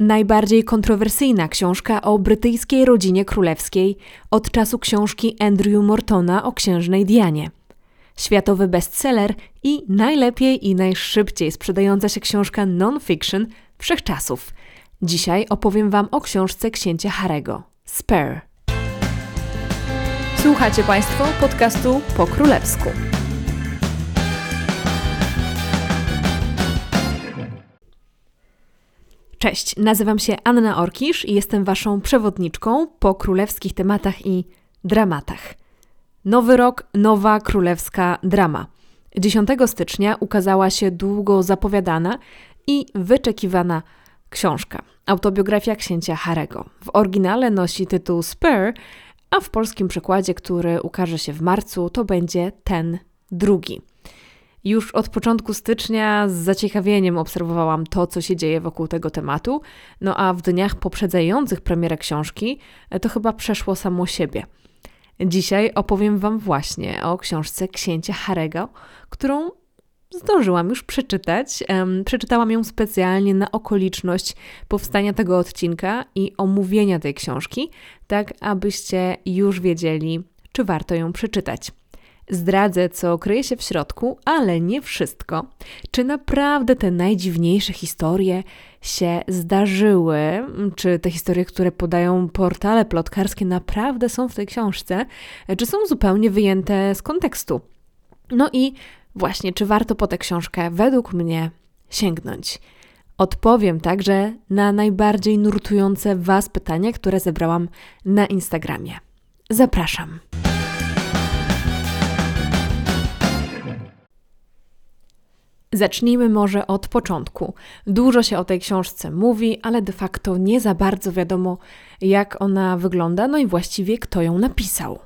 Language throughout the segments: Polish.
Najbardziej kontrowersyjna książka o brytyjskiej rodzinie królewskiej od czasu książki Andrew Mortona o księżnej Dianie. Światowy bestseller i najlepiej i najszybciej sprzedająca się książka non-fiction wszechczasów. Dzisiaj opowiem Wam o książce księcia Harego, Spare. Słuchacie Państwo podcastu po królewsku. Cześć, nazywam się Anna Orkisz i jestem Waszą przewodniczką po królewskich tematach i dramatach. Nowy rok, nowa królewska drama. 10 stycznia ukazała się długo zapowiadana i wyczekiwana książka. Autobiografia księcia Harego. W oryginale nosi tytuł Spur, a w polskim przekładzie, który ukaże się w marcu, to będzie ten drugi. Już od początku stycznia z zaciekawieniem obserwowałam to, co się dzieje wokół tego tematu, no a w dniach poprzedzających premierę książki to chyba przeszło samo siebie. Dzisiaj opowiem Wam właśnie o książce księcia Harego, którą zdążyłam już przeczytać. Przeczytałam ją specjalnie na okoliczność powstania tego odcinka i omówienia tej książki, tak abyście już wiedzieli, czy warto ją przeczytać. Zdradzę, co kryje się w środku, ale nie wszystko. Czy naprawdę te najdziwniejsze historie się zdarzyły? Czy te historie, które podają portale plotkarskie, naprawdę są w tej książce? Czy są zupełnie wyjęte z kontekstu? No i właśnie, czy warto po tę książkę według mnie sięgnąć? Odpowiem także na najbardziej nurtujące Was pytania, które zebrałam na Instagramie. Zapraszam. Zacznijmy może od początku. Dużo się o tej książce mówi, ale de facto nie za bardzo wiadomo, jak ona wygląda, no i właściwie kto ją napisał.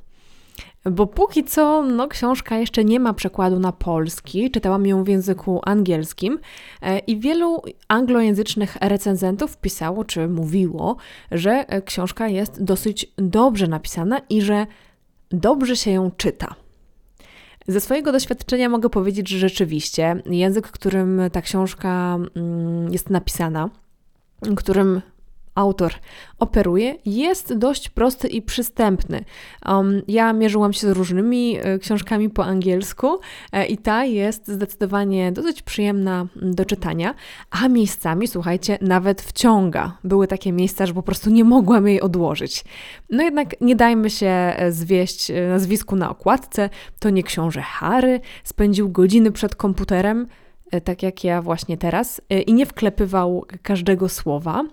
Bo póki co, no, książka jeszcze nie ma przekładu na polski. Czytałam ją w języku angielskim e, i wielu anglojęzycznych recenzentów pisało czy mówiło, że książka jest dosyć dobrze napisana i że dobrze się ją czyta. Ze swojego doświadczenia mogę powiedzieć, że rzeczywiście język, którym ta książka mm, jest napisana, którym autor operuje, jest dość prosty i przystępny. Um, ja mierzyłam się z różnymi y, książkami po angielsku e, i ta jest zdecydowanie dosyć przyjemna do czytania, a miejscami, słuchajcie, nawet wciąga. Były takie miejsca, że po prostu nie mogłam jej odłożyć. No jednak nie dajmy się e, zwieść e, nazwisku na okładce. To nie książę Harry, spędził godziny przed komputerem, tak jak ja właśnie teraz, i nie wklepywał każdego słowa.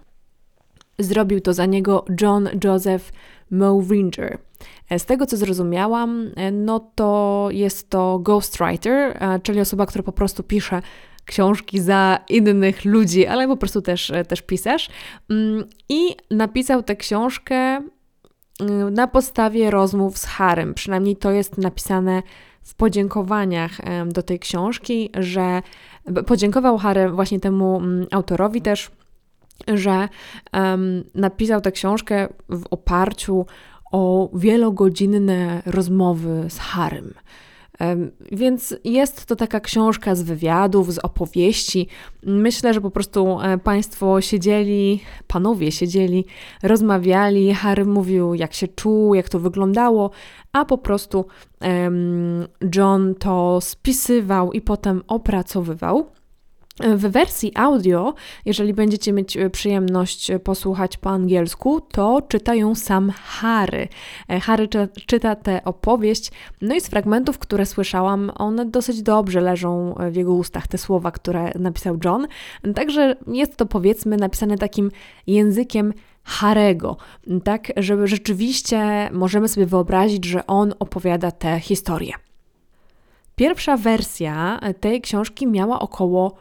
Zrobił to za niego John Joseph Mowringer. E, z tego co zrozumiałam, e, no to jest to ghostwriter, e, czyli osoba, która po prostu pisze książki za innych ludzi, ale po prostu też, też pisarz. Mm, I napisał tę książkę mm, na podstawie rozmów z Harem. Przynajmniej to jest napisane w podziękowaniach do tej książki, że podziękował Harry właśnie temu mm, autorowi też że um, napisał tę książkę w oparciu o wielogodzinne rozmowy z Harym. Więc jest to taka książka z wywiadów, z opowieści. Myślę, że po prostu e, Państwo siedzieli, panowie siedzieli, rozmawiali. Harry mówił, jak się czuł, jak to wyglądało, a po prostu John to spisywał i potem opracowywał. W wersji audio, jeżeli będziecie mieć e, przyjemność posłuchać po angielsku, to czyta ją sam Harry. E, Harry czyta tę opowieść, no i z fragmentów, które słyszałam, one dosyć dobrze leżą w jego ustach, te słowa, które napisał John. Także jest to powiedzmy napisane takim językiem Harego, tak, żeby rzeczywiście możemy sobie wyobrazić, że on opowiada tę historię. Pierwsza wersja tej książki miała około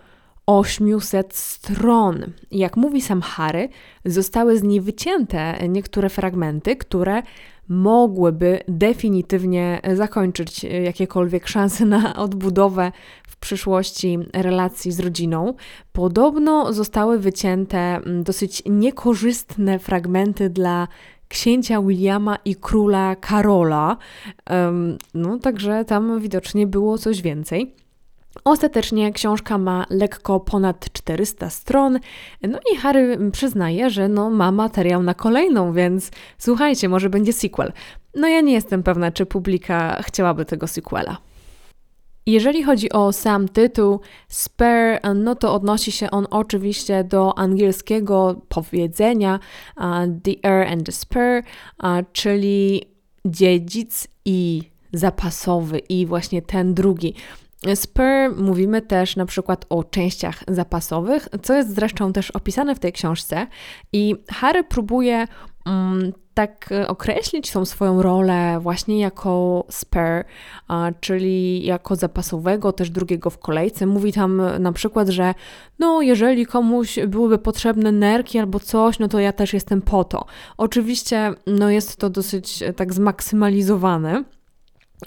800 stron. Jak mówi sam Harry, zostały z niej wycięte niektóre fragmenty, które mogłyby definitywnie zakończyć jakiekolwiek szanse na odbudowę w przyszłości relacji z rodziną. Podobno zostały wycięte mm, dosyć niekorzystne fragmenty dla księcia Williama i króla Karola. No, także tam widocznie było coś więcej. Ostatecznie książka ma lekko ponad 400 stron, no i Harry przyznaje, że no, ma materiał na kolejną, więc słuchajcie, może będzie sequel. No ja nie jestem pewna, czy publika chciałaby tego sequela. Jeżeli chodzi o sam tytuł Spare, no to odnosi się on oczywiście do angielskiego powiedzenia The Heir and the Spare, czyli dziedzic i zapasowy i właśnie ten drugi. Spur mówimy też na przykład o częściach zapasowych, co jest zresztą też opisane w tej książce i Harry próbuje um, tak określić tą swoją rolę właśnie jako spare, czyli jako zapasowego, też drugiego w kolejce. Mówi tam na przykład, że no jeżeli komuś byłyby potrzebne nerki albo coś, no to ja też jestem po to. Oczywiście no jest to dosyć tak zmaksymalizowane,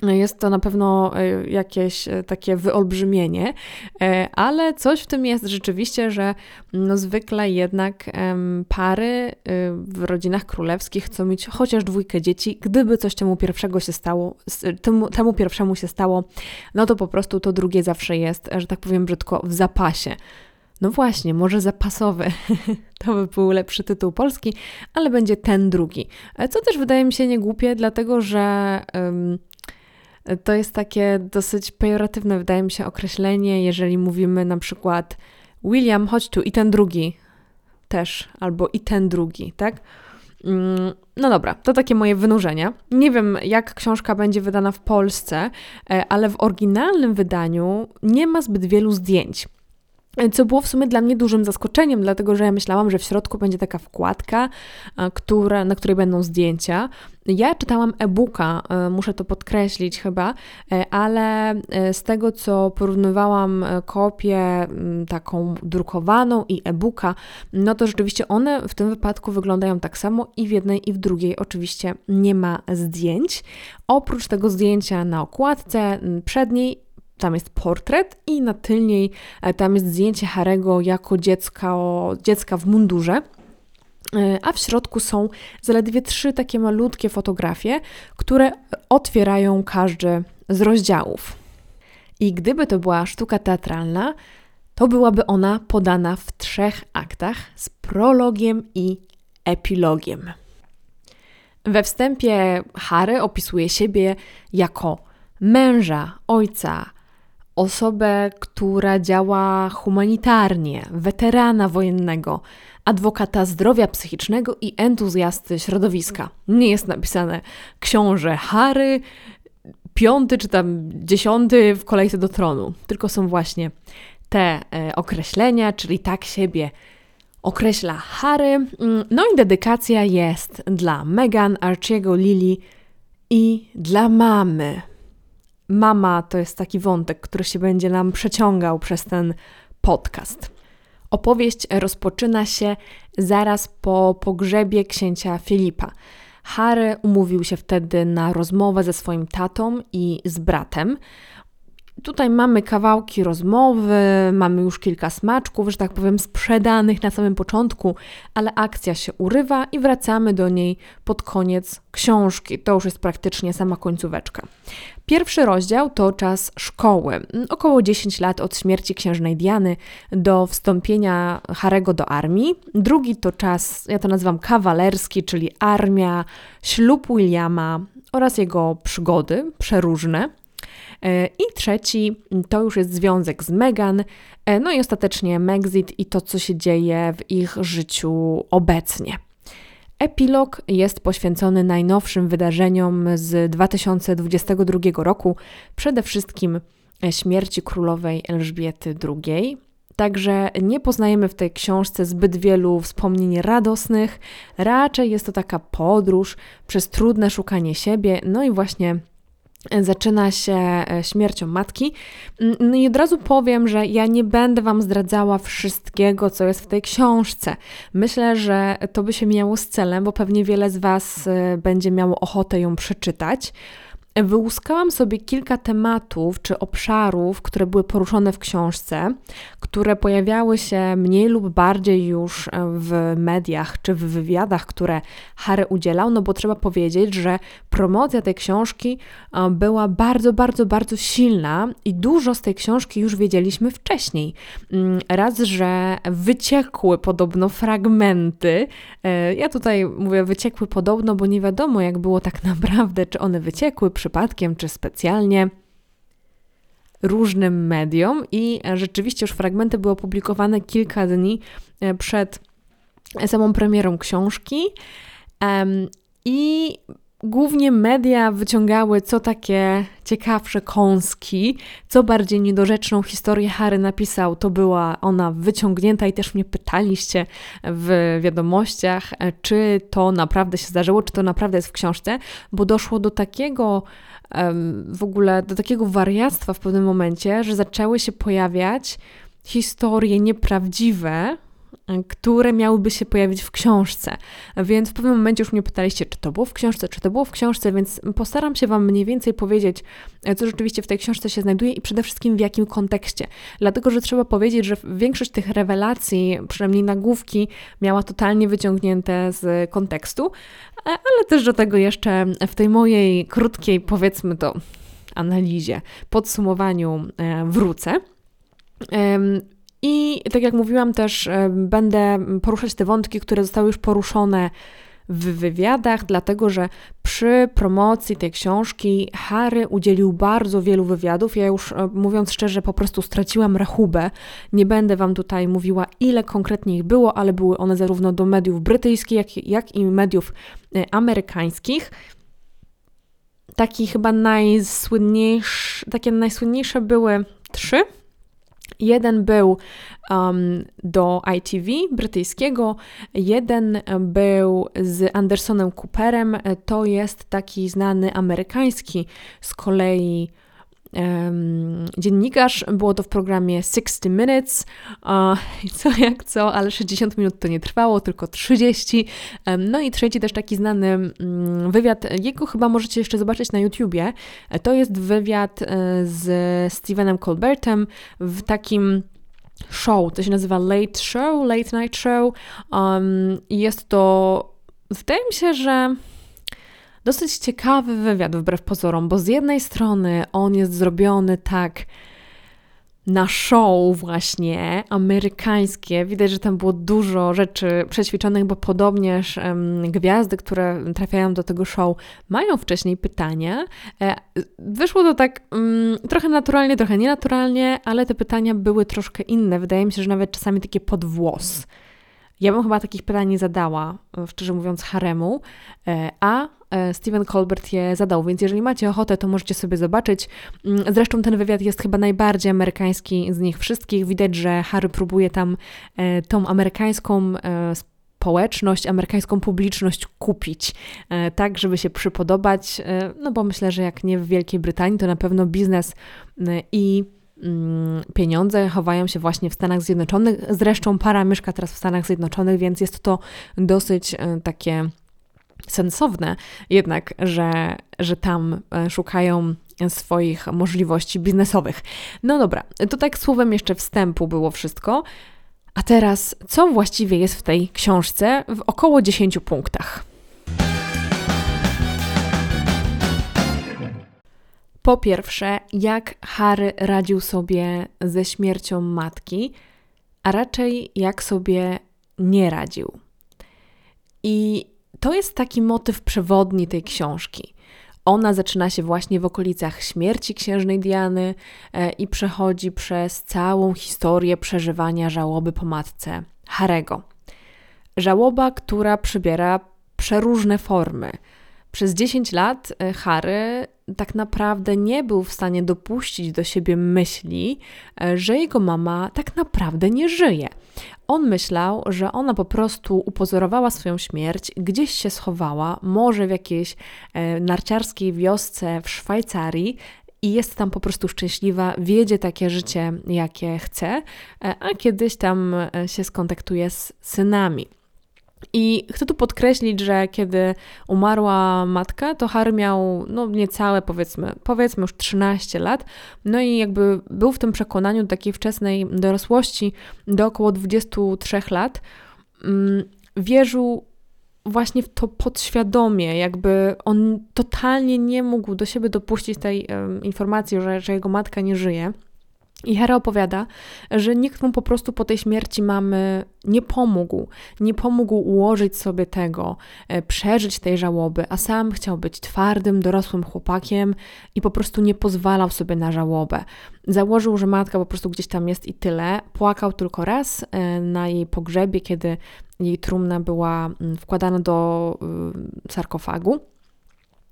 jest to na pewno e, jakieś e, takie wyolbrzymienie, e, ale coś w tym jest rzeczywiście, że no zwykle jednak pary w rodzinach królewskich chcą mieć chociaż dwójkę dzieci. Gdyby coś temu pierwszego się stało, temu, temu pierwszemu się stało, no to po prostu to drugie zawsze jest, że tak powiem brzydko, w zapasie. No właśnie, może zapasowy. to by był lepszy tytuł polski, ale będzie ten drugi. Co też wydaje mi się niegłupie, dlatego że. Um, to jest takie dosyć pejoratywne, wydaje mi się, określenie, jeżeli mówimy na przykład William, chodź tu i ten drugi też, albo i ten drugi, tak? Mm, no dobra, to takie moje wynurzenia. Nie wiem, jak książka będzie wydana w Polsce, e, ale w oryginalnym wydaniu nie ma zbyt wielu zdjęć. Co było w sumie dla mnie dużym zaskoczeniem, dlatego że ja myślałam, że w środku będzie taka wkładka, która, na której będą zdjęcia. Ja czytałam e-booka, e, muszę to podkreślić chyba, e, ale e, z tego co porównywałam kopię taką drukowaną i e-booka, no to rzeczywiście one w tym wypadku wyglądają tak samo i w jednej i w drugiej oczywiście nie ma zdjęć. Oprócz tego zdjęcia na okładce przedniej tam jest portret i na tylniej e, tam jest zdjęcie Harego jako dziecka, dziecka w mundurze. E, a w środku są zaledwie trzy takie malutkie fotografie, które otwierają każdy z rozdziałów. I gdyby to była sztuka teatralna, to byłaby ona podana w trzech aktach z prologiem i epilogiem. We wstępie Harry opisuje siebie jako męża, ojca, osobę, która działa humanitarnie, weterana wojennego, adwokata zdrowia psychicznego i entuzjasty środowiska. Nie jest napisane książę Harry, piąty czy tam dziesiąty w kolejce do tronu, tylko są właśnie te e, określenia, czyli tak siebie określa Harry. Mm, no i dedykacja jest dla Meghan, Archiego, Lily i dla mamy mama to jest taki wątek, który się będzie nam przeciągał przez ten podcast. Opowieść rozpoczyna się zaraz po pogrzebie księcia Filipa. Harry umówił się wtedy na rozmowę ze swoim tatą i z bratem. Tutaj mamy kawałki rozmowy, mamy już kilka smaczków, że tak powiem, sprzedanych na samym początku, ale akcja się urywa i wracamy do niej pod koniec książki. To już jest praktycznie sama końcóweczka. Pierwszy rozdział to czas szkoły, około 10 lat od śmierci księżnej Diany do wstąpienia Harego do armii. Drugi to czas, ja to nazywam kawalerski, czyli armia, ślub Williama oraz jego przygody przeróżne. E, I trzeci to już jest związek z Meghan, e, no i ostatecznie Megxit i to, co się dzieje w ich życiu obecnie. Epilog jest poświęcony najnowszym wydarzeniom z 2022 roku, przede wszystkim śmierci królowej Elżbiety II. Także nie poznajemy w tej książce zbyt wielu wspomnień radosnych, raczej jest to taka podróż przez trudne szukanie siebie, no i właśnie zaczyna się e, śmiercią matki. Mm, no i od razu powiem, że ja nie będę Wam zdradzała wszystkiego, co jest w tej książce. Myślę, że to by się miało z celem, bo pewnie wiele z Was e, będzie miało ochotę ją przeczytać. wyłuskałam sobie kilka tematów czy obszarów, które były poruszone w książce, które pojawiały się mniej lub bardziej już w mediach czy w wywiadach, które Harry udzielał, no bo trzeba powiedzieć, że promocja tej książki była bardzo, bardzo, bardzo silna i dużo z tej książki już wiedzieliśmy wcześniej. Mm, raz, że wyciekły podobno fragmenty. E, ja tutaj mówię wyciekły podobno, bo nie wiadomo, jak było tak naprawdę, czy one wyciekły przypadkiem, czy specjalnie różnym mediom i rzeczywiście już fragmenty były opublikowane kilka dni e, przed samą premierą książki. I głównie media wyciągały co takie ciekawsze kąski, co bardziej niedorzeczną historię Harry napisał, to była ona wyciągnięta i też mnie pytaliście w wiadomościach, e, czy to naprawdę się zdarzyło, czy to naprawdę jest w książce, bo doszło do takiego w ogóle, do takiego wariactwa w pewnym momencie, że zaczęły się pojawiać historie nieprawdziwe, które miałyby się pojawić w książce. Więc w pewnym momencie już mnie pytaliście, czy to było w książce, czy to było w książce, więc postaram się Wam mniej więcej powiedzieć, e, co rzeczywiście w tej książce się znajduje i przede wszystkim w jakim kontekście. Dlatego, że trzeba powiedzieć, że większość tych rewelacji, przynajmniej nagłówki, miała totalnie wyciągnięte z kontekstu, e, ale też do tego jeszcze w tej mojej krótkiej, powiedzmy to, analizie, podsumowaniu e, wrócę. I tak jak mówiłam, też e, będę poruszać te wątki, które zostały już poruszone w wywiadach, dlatego że przy promocji tej książki Harry udzielił bardzo wielu wywiadów. Ja już e, mówiąc szczerze, po prostu straciłam rachubę. Nie będę Wam tutaj mówiła, ile konkretnie ich było, ale były one zarówno do mediów brytyjskich, jak, jak i mediów e, amerykańskich. Taki chyba najsłynniejsze, takie najsłynniejsze były trzy Jeden był um, do ITV brytyjskiego, jeden był z Andersonem Cooperem. To jest taki znany amerykański z kolei um, dziennikarz. Było to w programie 60 Minutes. Co jak co, ale 60 minut to nie trwało, tylko 30. Um, no i trzeci też taki znany um, wywiad. Jego chyba możecie jeszcze zobaczyć na YouTubie. To jest wywiad uh, z Stevenem Colbertem w takim show, to się nazywa Late Show, Late Night Show. Um, jest to, wydaje mi się, że dosyć ciekawy wywiad wbrew pozorom, bo z jednej strony on jest zrobiony tak na show właśnie amerykańskie. Widać, że tam było dużo rzeczy przećwiczonych, bo podobnież um, gwiazdy, które trafiają do tego show, mają wcześniej pytania. E, wyszło to tak um, trochę naturalnie, trochę nienaturalnie, ale te pytania były troszkę inne. Wydaje mi się, że nawet czasami takie pod włos. Ja bym chyba takich pytań nie zadała, e, szczerze mówiąc, haremu, e, a e, Steven Colbert je zadał, więc jeżeli macie ochotę, to możecie sobie zobaczyć. Mm, zresztą ten wywiad jest chyba najbardziej amerykański z nich wszystkich. Widać, że Harry próbuje tam tą amerykańską społeczność, amerykańską publiczność kupić, tak, żeby się przypodobać. No bo myślę, że jak nie w Wielkiej Brytanii, to na pewno biznes i pieniądze chowają się właśnie w Stanach Zjednoczonych. Zresztą para mieszka teraz w Stanach Zjednoczonych, więc jest to dosyć e, takie sensowne jednak, że, że tam e, szukają swoich możliwości biznesowych. No dobra, to tak słowem jeszcze wstępu było wszystko. A teraz, co właściwie jest w tej książce w około 10 punktach? Po pierwsze, jak Harry radził sobie ze śmiercią matki, a raczej jak sobie nie radził. I to jest taki motyw przewodni tej książki. Ona zaczyna się właśnie w okolicach śmierci księżnej Diany e, i przechodzi przez całą historię przeżywania żałoby po matce Harego. Żałoba, która przybiera przeróżne formy. Przez 10 lat e, Harry tak naprawdę nie był w stanie dopuścić do siebie myśli, e, że jego mama tak naprawdę nie żyje. On myślał, że ona po prostu upozorowała swoją śmierć, gdzieś się schowała, może w jakiejś e, narciarskiej wiosce w Szwajcarii, i jest tam po prostu szczęśliwa, wiedzie takie życie, jakie chce, a kiedyś tam się skontaktuje z synami. I chcę tu podkreślić, że kiedy umarła matka, to Harry miał no niecałe powiedzmy, powiedzmy już 13 lat. No i jakby był w tym przekonaniu do takiej wczesnej dorosłości do około 23 lat. Mm, wierzył właśnie w to podświadomie, jakby on totalnie nie mógł do siebie dopuścić tej um, informacji, że, że jego matka nie żyje. I Harry opowiada, że nikt mu po prostu po tej śmierci mamy nie pomógł, nie pomógł ułożyć sobie tego, e, przeżyć tej żałoby, a sam chciał być twardym, dorosłym chłopakiem i po prostu nie pozwalał sobie na żałobę. Założył, że matka po prostu gdzieś tam jest i tyle. Płakał tylko raz e, na jej pogrzebie, kiedy jej trumna była mm, wkładana do y, sarkofagu.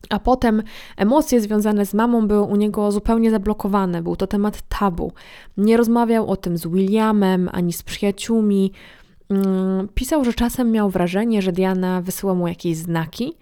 A potem emocje związane z mamą były u niego zupełnie zablokowane. Był to temat tabu. Nie rozmawiał o tym z Williamem ani z przyjaciółmi. Mm, pisał, że czasem miał wrażenie, że Diana wysyła mu jakieś znaki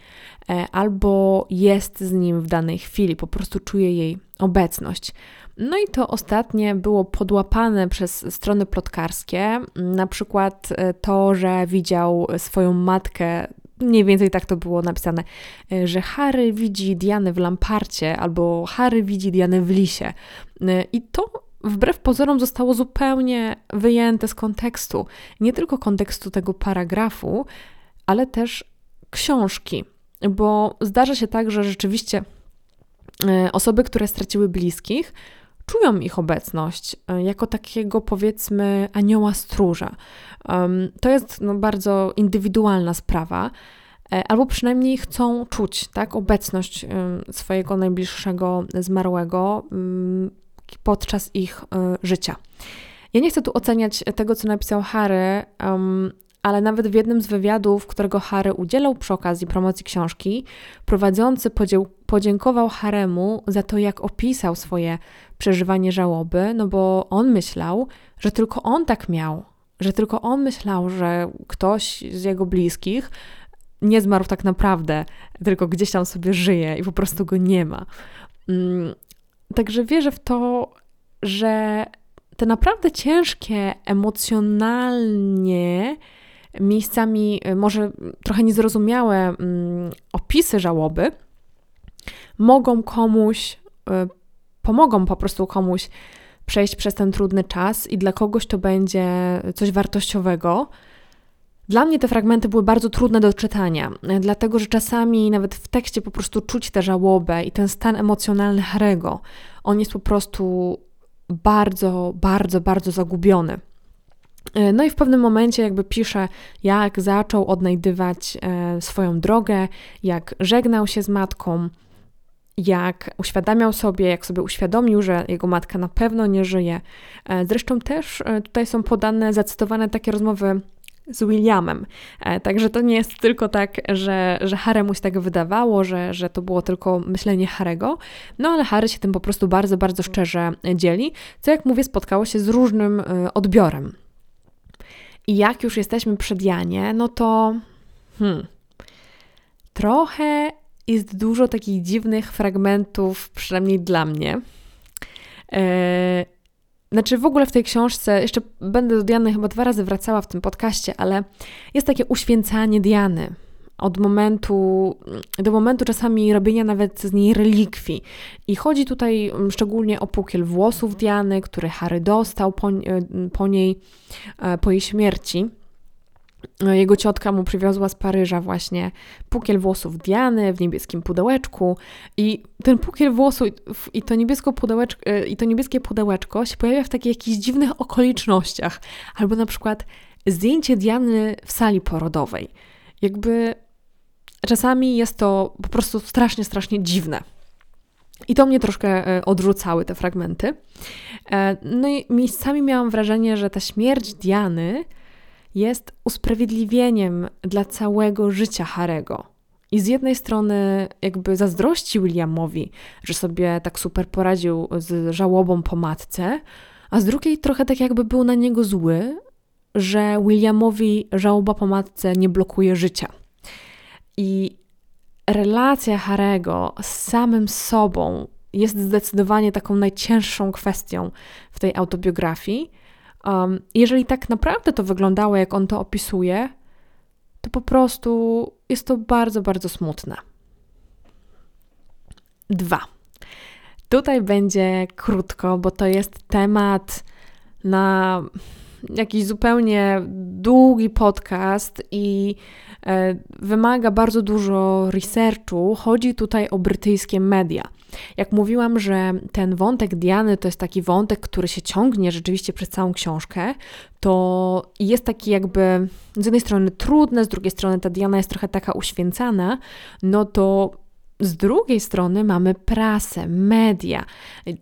e, albo jest z nim w danej chwili, po prostu czuje jej obecność. No i to ostatnie było podłapane przez strony plotkarskie, na przykład e, to, że widział swoją matkę mniej więcej tak to było napisane, e, że Harry widzi Dianę w lamparcie albo Harry widzi Dianę w lisie. E, I to wbrew pozorom zostało zupełnie wyjęte z kontekstu. Nie tylko kontekstu tego paragrafu, ale też książki. Bo zdarza się tak, że rzeczywiście e, osoby, które straciły bliskich, czują ich obecność jako takiego powiedzmy anioła stróża. To jest no, bardzo indywidualna sprawa, e, albo przynajmniej chcą czuć tak, obecność swojego najbliższego zmarłego podczas ich e, życia. Ja nie chcę tu oceniać tego, co napisał Harry, ale nawet w jednym z wywiadów, którego Harry udzielał przy okazji promocji książki, prowadzący podziękował Haremu za to, jak opisał swoje przeżywanie żałoby, no bo on myślał, że tylko on tak miał, że tylko on myślał, że ktoś z jego bliskich nie zmarł tak naprawdę, tylko gdzieś tam sobie żyje i po prostu go nie ma. Mm, także wierzę w to, że te naprawdę ciężkie emocjonalnie, miejscami y, może trochę niezrozumiałe mm, opisy żałoby mogą komuś, y, pomogą po prostu komuś przejść przez ten trudny czas i dla kogoś to będzie coś wartościowego. Dla mnie te fragmenty były bardzo trudne do czytania, dlatego że czasami nawet w tekście po prostu czuć tę żałobę i ten stan emocjonalny Harego. On jest po prostu bardzo, bardzo, bardzo zagubiony. No i w pewnym momencie jakby pisze, jak zaczął odnajdywać e, swoją drogę, jak żegnał się z matką, jak uświadamiał sobie, jak sobie uświadomił, że jego matka na pewno nie żyje. E, zresztą też e, tutaj są podane, zacytowane takie rozmowy z Williamem. E, także to nie jest tylko tak, że, że Harry mu się tak wydawało, że, że to było tylko myślenie Harego, no ale Harry się tym po prostu bardzo, bardzo szczerze dzieli, co jak mówię spotkało się z różnym odbiorem. I jak już jesteśmy przed Janie, no to hmm, trochę jest dużo takich dziwnych fragmentów, przynajmniej dla mnie. E, znaczy, w ogóle w tej książce, jeszcze będę do Diany chyba dwa razy wracała w tym podcaście, ale jest takie uświęcanie Diany. Od momentu do momentu czasami robienia nawet z niej relikwii. I chodzi tutaj szczególnie o pukiel włosów Diany, który Harry dostał po, e, po niej, e, po jej śmierci. No, jego ciotka mu przywiozła z Paryża właśnie pukiel włosów Diany w niebieskim pudełeczku i ten pukiel włosów i to, niebiesko pudełeczko, e, i to niebieskie pudełeczko się pojawia w takich jakichś dziwnych okolicznościach. Albo na przykład zdjęcie Diany w sali porodowej. Jakby czasami jest to po prostu strasznie, strasznie dziwne. I to mnie troszkę e, odrzucały te fragmenty. E, no i miejscami miałam wrażenie, że ta śmierć Diany jest usprawiedliwieniem dla całego życia Harego. I z jednej strony jakby zazdrości Williamowi, że sobie tak super poradził z żałobą po matce, a z drugiej trochę tak jakby był na niego zły, że Williamowi żałoba po matce nie blokuje życia. I relacja Harego z samym sobą jest zdecydowanie taką najcięższą kwestią w tej autobiografii, Um, jeżeli tak naprawdę to wyglądało, jak on to opisuje, to po prostu jest to bardzo, bardzo smutne. Dwa. Tutaj będzie krótko, bo to jest temat na jakiś zupełnie długi podcast i e, wymaga bardzo dużo researchu. Chodzi tutaj o brytyjskie media. Jak mówiłam, że ten wątek Diany to jest taki wątek, który się ciągnie rzeczywiście przez całą książkę, to jest taki jakby z jednej strony trudne, z drugiej strony ta Diana jest trochę taka uświęcana, no to z drugiej strony mamy prasę, media,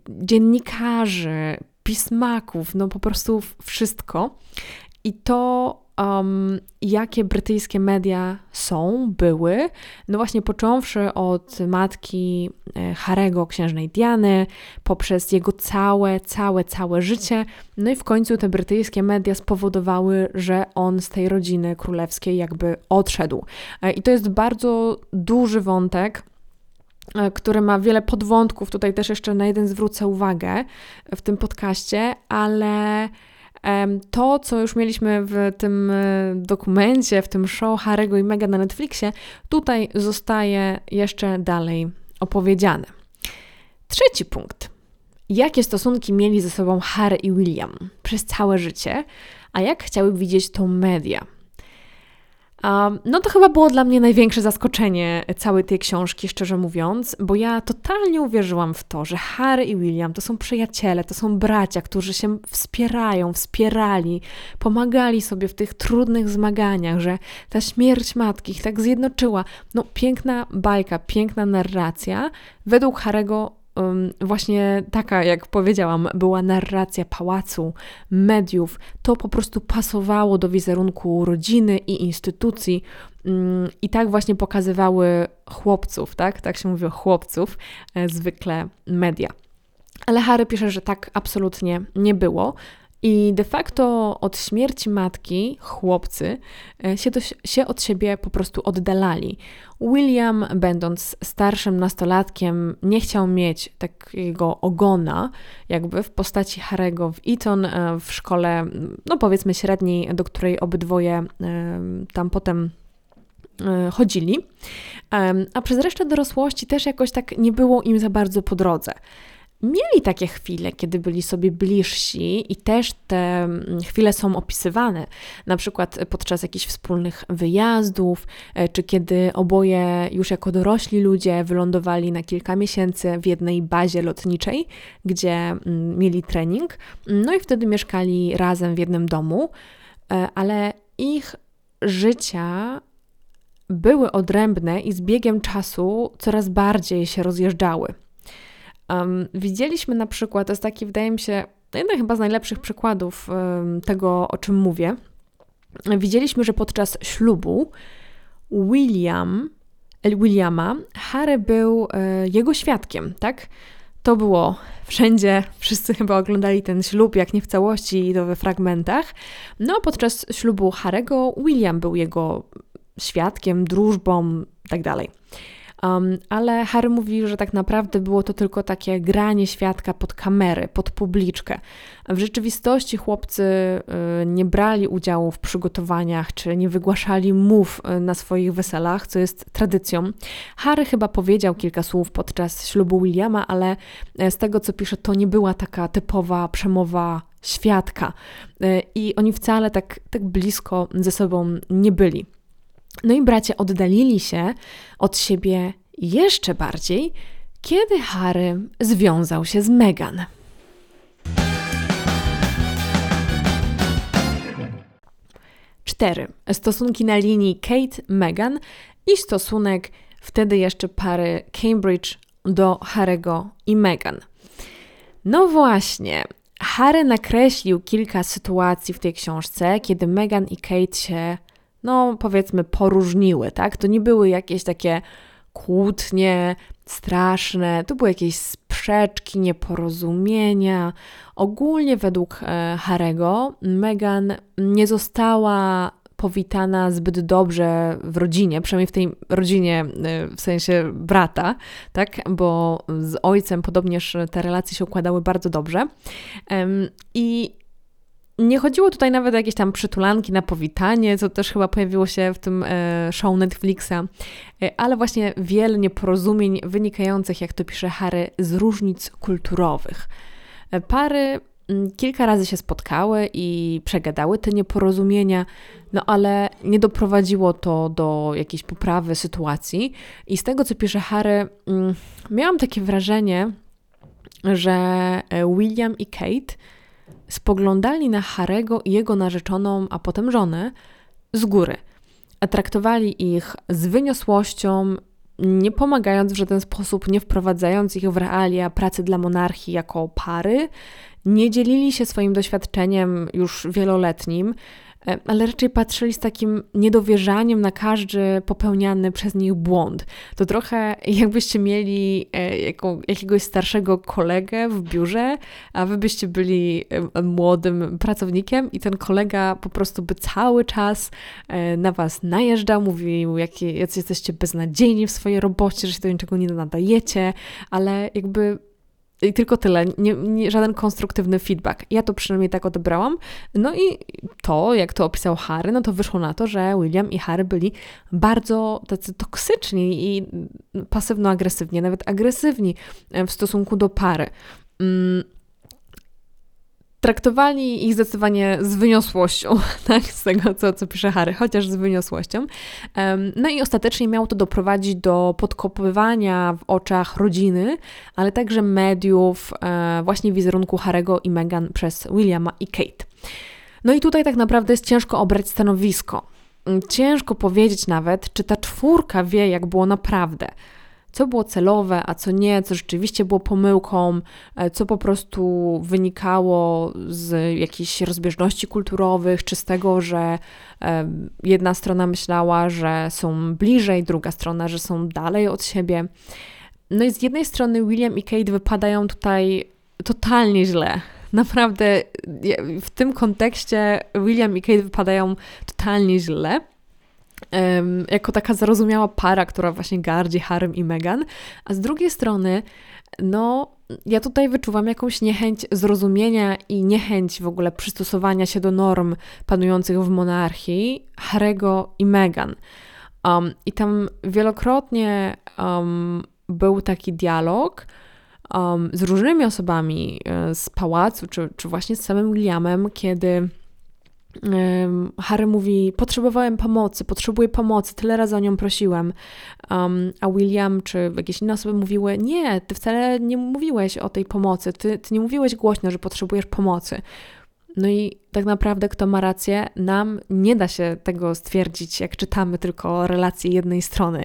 dziennikarzy, pismaków, no po prostu wszystko. I to, um, jakie brytyjskie media są, były, no właśnie począwszy od matki e, Harego, księżnej Diany, poprzez jego całe, całe, całe życie, no i w końcu te brytyjskie media spowodowały, że on z tej rodziny królewskiej jakby odszedł. E, I to jest bardzo duży wątek E, który ma wiele podwątków. Tutaj też jeszcze na jeden zwrócę uwagę w tym podcaście, ale to, co już mieliśmy w tym e, dokumencie, w tym show Harry'ego i Mega na Netflixie, tutaj zostaje jeszcze dalej opowiedziane. Trzeci punkt. Jakie stosunki mieli ze sobą Harry i William przez całe życie, a jak chciały widzieć to media? No to chyba było dla mnie największe zaskoczenie całej tej książki, szczerze mówiąc, bo ja totalnie uwierzyłam w to, że Harry i William to są przyjaciele, to są bracia, którzy się wspierają, wspierali, pomagali sobie w tych trudnych zmaganiach, że ta śmierć matki ich tak zjednoczyła. No piękna bajka, piękna narracja. Według Harego właśnie taka, jak powiedziałam, była narracja pałacu, mediów. To po prostu pasowało do wizerunku rodziny i instytucji. I tak właśnie pokazywały chłopców, tak? Tak się mówi o chłopców, e, zwykle media. Ale Harry pisze, że tak absolutnie nie było. I de facto od śmierci matki chłopcy e, się, do, się od siebie po prostu oddalali. William, będąc starszym nastolatkiem, nie chciał mieć takiego ogona, jakby w postaci Harego w Eton, e, w szkole, no powiedzmy średniej, do której obydwoje e, tam potem chodzili. A przez resztę dorosłości też jakoś tak nie było im za bardzo po drodze mieli takie chwile, kiedy byli sobie bliżsi i też te mm, chwile są opisywane, na przykład podczas jakichś wspólnych wyjazdów, e, czy kiedy oboje już jako dorośli ludzie wylądowali na kilka miesięcy w jednej bazie lotniczej, gdzie mm, mieli trening, no i wtedy mieszkali razem w jednym domu, e, ale ich życia były odrębne i z biegiem czasu coraz bardziej się rozjeżdżały. Um, widzieliśmy na przykład, to jest taki, wydaje mi się, jeden chyba z najlepszych przykładów um, tego, o czym mówię. Widzieliśmy, że podczas ślubu William, Williama, Harry był e, jego świadkiem, tak? To było wszędzie, wszyscy chyba oglądali ten ślub, jak nie w całości, to we fragmentach. No, podczas ślubu Harego William był jego świadkiem, drużbą, tak dalej. Um, ale Harry mówi, że tak naprawdę było to tylko takie granie świadka pod kamerę, pod publiczkę. W rzeczywistości chłopcy y, nie brali udziału w przygotowaniach, czy nie wygłaszali mów y, na swoich weselach, co jest tradycją. Harry chyba powiedział kilka słów podczas ślubu Williama, ale e, z tego co pisze, to nie była taka typowa przemowa świadka. Y, I oni wcale tak, tak blisko ze sobą nie byli. No i bracia oddalili się od siebie jeszcze bardziej, kiedy Harry związał się z Meghan. Cztery. Stosunki na linii Kate-Meghan i stosunek wtedy jeszcze pary Cambridge do Harego i Meghan. No właśnie, Harry nakreślił kilka sytuacji w tej książce, kiedy Meghan i Kate się no powiedzmy, poróżniły, tak? To nie były jakieś takie kłótnie straszne, to były jakieś sprzeczki, nieporozumienia. Ogólnie według e, Harego Meghan nie została powitana zbyt dobrze w rodzinie, przynajmniej w tej rodzinie e, w sensie brata, tak? Bo z ojcem podobnież te relacje się układały bardzo dobrze. I nie chodziło tutaj nawet o jakieś tam przytulanki na powitanie, co też chyba pojawiło się w tym e, show Netflixa, e, ale właśnie wiele nieporozumień wynikających, jak to pisze Harry, z różnic kulturowych. E, pary mm, kilka razy się spotkały i przegadały te nieporozumienia, no ale nie doprowadziło to do jakiejś poprawy sytuacji. I z tego, co pisze Harry, mm, miałam takie wrażenie, że William i Kate spoglądali na Harego i jego narzeczoną, a potem żonę z góry, traktowali ich z wyniosłością, nie pomagając w żaden sposób, nie wprowadzając ich w realia pracy dla monarchii jako pary, nie dzielili się swoim doświadczeniem już wieloletnim, ale raczej patrzyli z takim niedowierzaniem na każdy popełniany przez nich błąd. To trochę jakbyście mieli e, jakiegoś starszego kolegę w biurze, a wy byście byli e, młodym pracownikiem i ten kolega po prostu by cały czas na was najeżdżał, mówił, jakie, jesteście beznadziejni w swojej robocie, że się do niczego nie nadajecie, ale jakby i tylko tyle, nie, nie, żaden konstruktywny feedback. Ja to przynajmniej tak odebrałam. No i to, jak to opisał Harry, no to wyszło na to, że William i Harry byli bardzo tacy toksyczni i pasywno-agresywni, nawet agresywni w stosunku do pary. Mm, traktowali ich zdecydowanie z wyniosłością, tak, z tego, co, co pisze Harry, chociaż z wyniosłością. No i ostatecznie miało to doprowadzić do podkopywania w oczach rodziny, ale także mediów e, właśnie wizerunku Harego i Meghan przez Williama i Kate. No i tutaj tak naprawdę jest ciężko obrać stanowisko. Ciężko powiedzieć nawet, czy ta czwórka wie, jak było naprawdę co było celowe, a co nie, co rzeczywiście było pomyłką, e, co po prostu wynikało z jakichś rozbieżności kulturowych, czy z tego, że jedna strona myślała, że są bliżej, druga strona, że są dalej od siebie. No i z jednej strony William i Kate wypadają tutaj totalnie źle. Naprawdę w tym kontekście William i Kate wypadają totalnie źle jako taka zrozumiała para, która właśnie gardzi Harem i Meghan, a z drugiej strony, no, ja tutaj wyczuwam jakąś niechęć zrozumienia i niechęć w ogóle przystosowania się do norm panujących w monarchii Harego i Meghan. Um, I tam wielokrotnie um, był taki dialog um, z różnymi osobami e, z pałacu, czy, czy właśnie z samym Williamem, kiedy Harry mówi: Potrzebowałem pomocy, potrzebuję pomocy, tyle razy o nią prosiłem. Um, a William czy jakieś inne osoby mówiły: Nie, ty wcale nie mówiłeś o tej pomocy, ty, ty nie mówiłeś głośno, że potrzebujesz pomocy. No i tak naprawdę, kto ma rację, nam nie da się tego stwierdzić, jak czytamy tylko relacje jednej strony.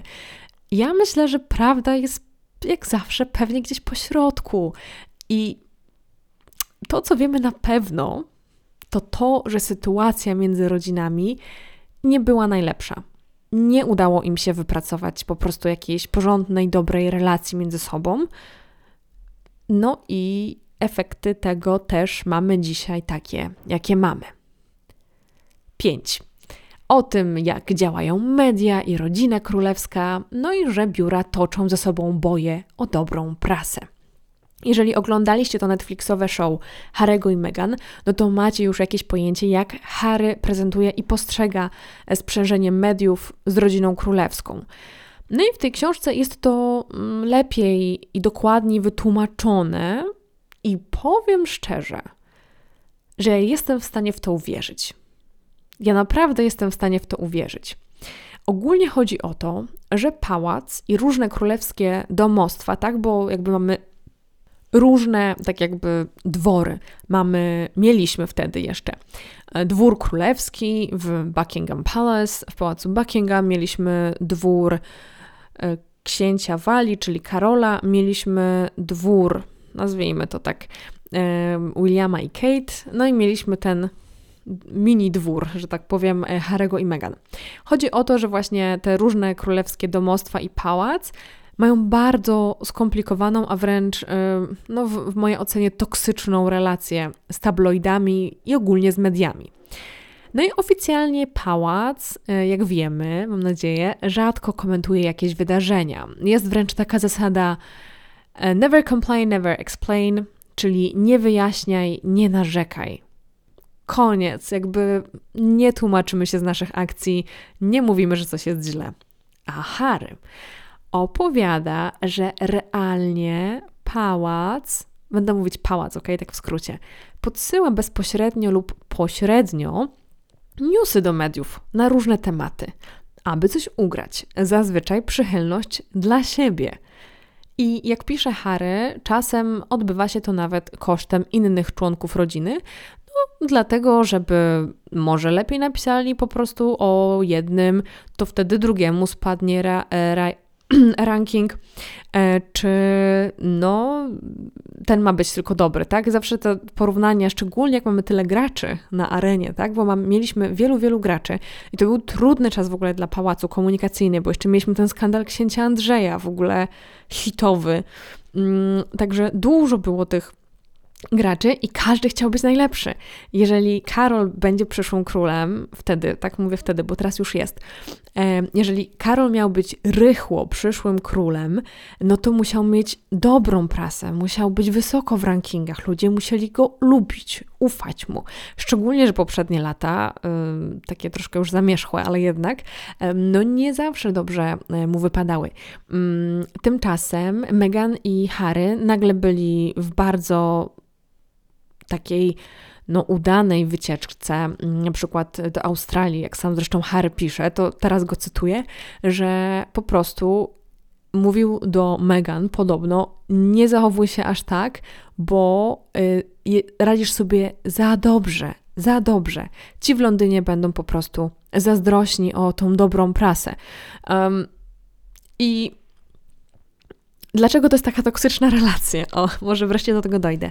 Ja myślę, że prawda jest jak zawsze pewnie gdzieś po środku. I to, co wiemy na pewno, to to, że sytuacja między rodzinami nie była najlepsza. Nie udało im się wypracować po prostu jakiejś porządnej, dobrej relacji między sobą. No i efekty tego też mamy dzisiaj takie, jakie mamy. 5. O tym, jak działają media i rodzina królewska, no i że biura toczą ze sobą boje o dobrą prasę. Jeżeli oglądaliście to Netflixowe show Harego i Meghan, no to macie już jakieś pojęcie, jak Harry prezentuje i postrzega sprzężenie mediów z rodziną królewską. No i w tej książce jest to mm, lepiej i dokładniej wytłumaczone, i powiem szczerze, że jestem w stanie w to uwierzyć. Ja naprawdę jestem w stanie w to uwierzyć. Ogólnie chodzi o to, że pałac i różne królewskie domostwa, tak, bo jakby mamy różne, tak jakby dwory. Mamy, mieliśmy wtedy jeszcze e, dwór królewski w Buckingham Palace, w pałacu Buckingham, mieliśmy dwór e, księcia Wali, czyli Karola, mieliśmy dwór, nazwijmy to tak, e, Williama i Kate, no i mieliśmy ten mini dwór, że tak powiem, Harego i Meghan. Chodzi o to, że właśnie te różne królewskie domostwa i pałac mają bardzo skomplikowaną, a wręcz, no, w, mojej ocenie, toksyczną relację z tabloidami i ogólnie z mediami. No i oficjalnie pałac, y, jak wiemy, mam nadzieję, rzadko komentuje jakieś wydarzenia. Jest wręcz taka zasada y, never complain, never explain, czyli nie wyjaśniaj, nie narzekaj. Koniec. Jakby nie tłumaczymy się z naszych akcji, nie mówimy, że coś jest źle. A Harry opowiada, że realnie pałac, będę mówić pałac, ok, tak w skrócie, podsyła bezpośrednio lub pośrednio newsy do mediów na różne tematy, aby coś ugrać. Zazwyczaj przychylność dla siebie. I jak pisze Harry, czasem odbywa się to nawet kosztem innych członków rodziny, no, dlatego, żeby może lepiej napisali po prostu o jednym, to wtedy drugiemu spadnie ra, ra, ranking, e, czy no, ten ma być tylko dobry, tak? Zawsze te porównania, szczególnie jak mamy tyle graczy na arenie, tak? Bo mam, mieliśmy wielu, wielu graczy i to był trudny czas w ogóle dla pałacu komunikacyjny, bo jeszcze mieliśmy ten skandal księcia Andrzeja, w ogóle hitowy. Mm, także dużo było tych graczy i każdy chciał być najlepszy. Jeżeli Karol będzie przyszłym królem, wtedy, tak mówię wtedy, bo teraz już jest, jeżeli Karol miał być rychło przyszłym królem, no to musiał mieć dobrą prasę, musiał być wysoko w rankingach, ludzie musieli go lubić, ufać mu. Szczególnie, że poprzednie lata, takie troszkę już zamierzchłe, ale jednak, no nie zawsze dobrze mu wypadały. Tymczasem Meghan i Harry nagle byli w bardzo takiej no, udanej wycieczce, mm, na przykład do Australii, jak sam zresztą Harry pisze, to teraz go cytuję, że po prostu mówił do Meghan podobno, nie zachowuj się aż tak, bo y, radzisz sobie za dobrze, za dobrze. Ci w Londynie będą po prostu zazdrośni o tą dobrą prasę. Um, I Dlaczego to jest taka toksyczna relacja? O, może wreszcie do tego dojdę.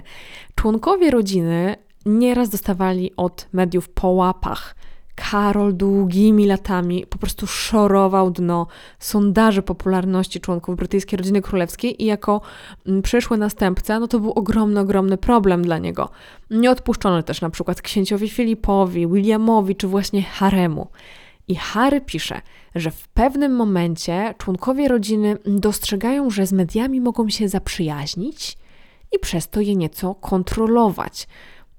Członkowie rodziny nieraz dostawali od mediów po łapach. Karol długimi latami po prostu szorował dno sondaży popularności członków brytyjskiej rodziny królewskiej i jako mm, przyszły następca, no to był ogromny, ogromny problem dla niego. Nie odpuszczono też na przykład księciowi Filipowi, Williamowi czy właśnie Haremu. I Harry pisze, że w pewnym momencie członkowie rodziny dostrzegają, że z mediami mogą się zaprzyjaźnić i przez to je nieco kontrolować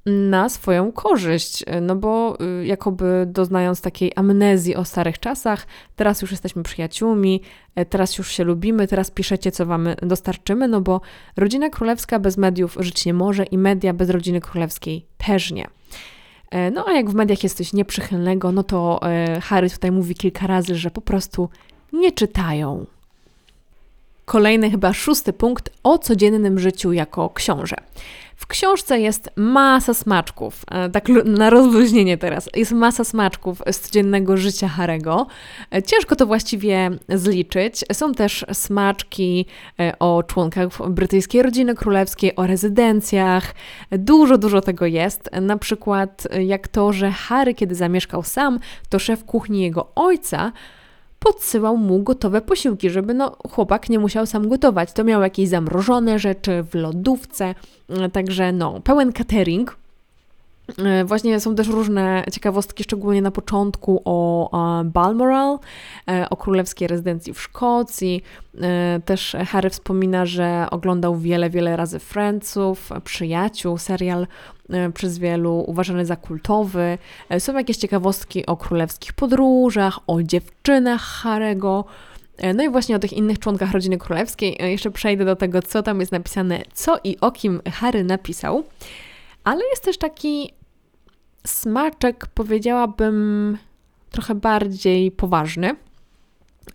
na swoją korzyść, no bo y, jakoby doznając takiej amnezji o starych czasach, teraz już jesteśmy przyjaciółmi, e, teraz już się lubimy, teraz piszecie, co wam dostarczymy, no bo rodzina królewska bez mediów żyć nie może i media bez rodziny królewskiej też nie. E, no a jak w mediach jest nieprzychylnego, no to e, Harry tutaj mówi kilka razy, że po prostu nie czytają. Kolejny, chyba szósty punkt o codziennym życiu jako książę. W książce jest masa smaczków, e, tak na rozluźnienie teraz, jest masa smaczków z codziennego życia Harego. E, ciężko to właściwie zliczyć. Są też smaczki e, o członkach brytyjskiej rodziny królewskiej, o rezydencjach. Dużo, dużo tego jest. Na przykład jak to, że Harry, kiedy zamieszkał sam, to szef kuchni jego ojca podsyłał mu gotowe posiłki, żeby no, chłopak nie musiał sam gotować. To miał jakieś zamrożone rzeczy w lodówce, e, także no, pełen catering. E, właśnie są też różne ciekawostki, szczególnie na początku o Balmoral, e, o królewskiej rezydencji w Szkocji. Też Harry wspomina, że oglądał wiele, wiele razy Friendsów, Przyjaciół, serial E, przez wielu uważany za kultowy. E, są jakieś ciekawostki o królewskich podróżach, o dziewczynach Harego. E, no i właśnie o tych innych członkach rodziny królewskiej. Jeszcze przejdę do tego, co tam jest napisane, co i o kim Harry napisał. Ale jest też taki smaczek, powiedziałabym, trochę bardziej poważny.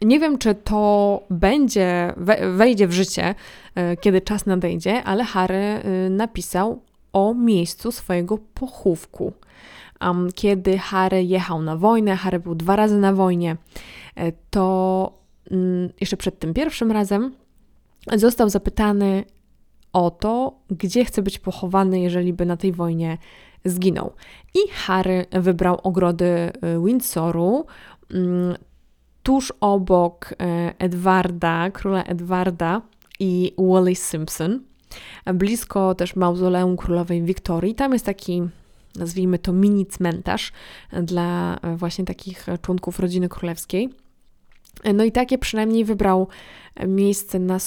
Nie wiem, czy to będzie, wejdzie w życie, kiedy czas nadejdzie, ale Harry napisał o miejscu swojego pochówku. Kiedy Harry jechał na wojnę, Harry był dwa razy na wojnie, e, to um, jeszcze przed tym pierwszym razem został zapytany o to, gdzie chce być pochowany, jeżeli by na tej wojnie zginął. I Harry wybrał ogrody e, Windsoru, um, tuż obok e, Edwarda, króla Edwarda i Wallis Simpson blisko też mauzoleum królowej Wiktorii. Tam jest taki nazwijmy to mini cmentarz dla właśnie takich członków rodziny królewskiej. No i takie przynajmniej wybrał miejsce na,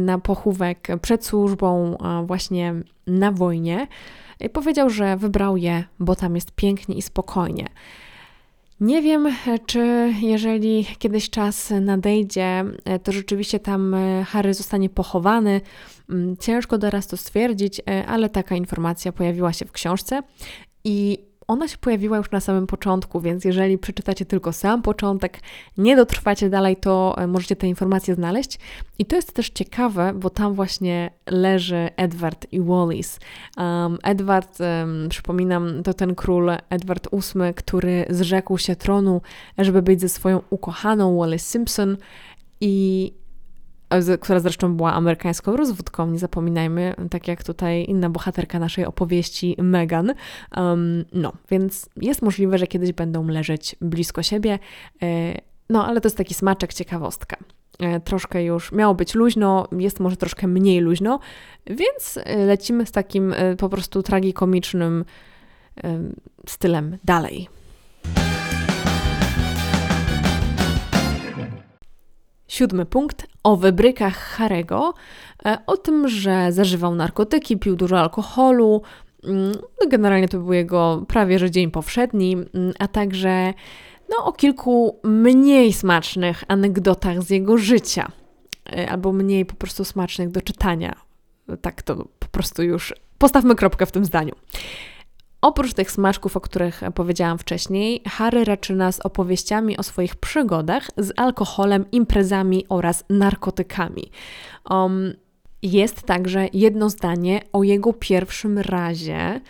na pochówek przed służbą, właśnie na wojnie. Powiedział, że wybrał je, bo tam jest pięknie i spokojnie. Nie wiem, czy jeżeli kiedyś czas nadejdzie, to rzeczywiście tam Harry zostanie pochowany. Mm, ciężko teraz to stwierdzić, ale taka informacja pojawiła się w książce i ona się pojawiła już na samym początku, więc jeżeli przeczytacie tylko sam początek, nie dotrwacie dalej, to e, możecie te informacje znaleźć. I to jest też ciekawe, bo tam właśnie leży Edward i Wallis. Um, Edward, um, przypominam, to ten król Edward VIII, który zrzekł się tronu, żeby być ze swoją ukochaną Wallis Simpson i która zresztą była amerykańską rozwódką, nie zapominajmy, tak jak tutaj inna bohaterka naszej opowieści, Megan. Um, no, więc jest możliwe, że kiedyś będą leżeć blisko siebie, e, no ale to jest taki smaczek, ciekawostka. E, troszkę już miało być luźno, jest może troszkę mniej luźno, więc e, lecimy z takim po prostu tragikomicznym stylem dalej. Siódmy punkt o wybrykach Harego, e, o tym, że zażywał narkotyki, pił dużo alkoholu. Mm, no, generalnie to był jego prawie że dzień powszedni, mm, a także no, o kilku mniej smacznych anegdotach z jego życia, e, albo mniej po prostu smacznych do czytania. Tak to po prostu już postawmy kropkę w tym zdaniu. Oprócz tych smaczków, o których powiedziałam wcześniej, Harry raczy nas opowieściami o swoich przygodach z alkoholem, imprezami oraz narkotykami. Um, jest także jedno zdanie o jego pierwszym razie.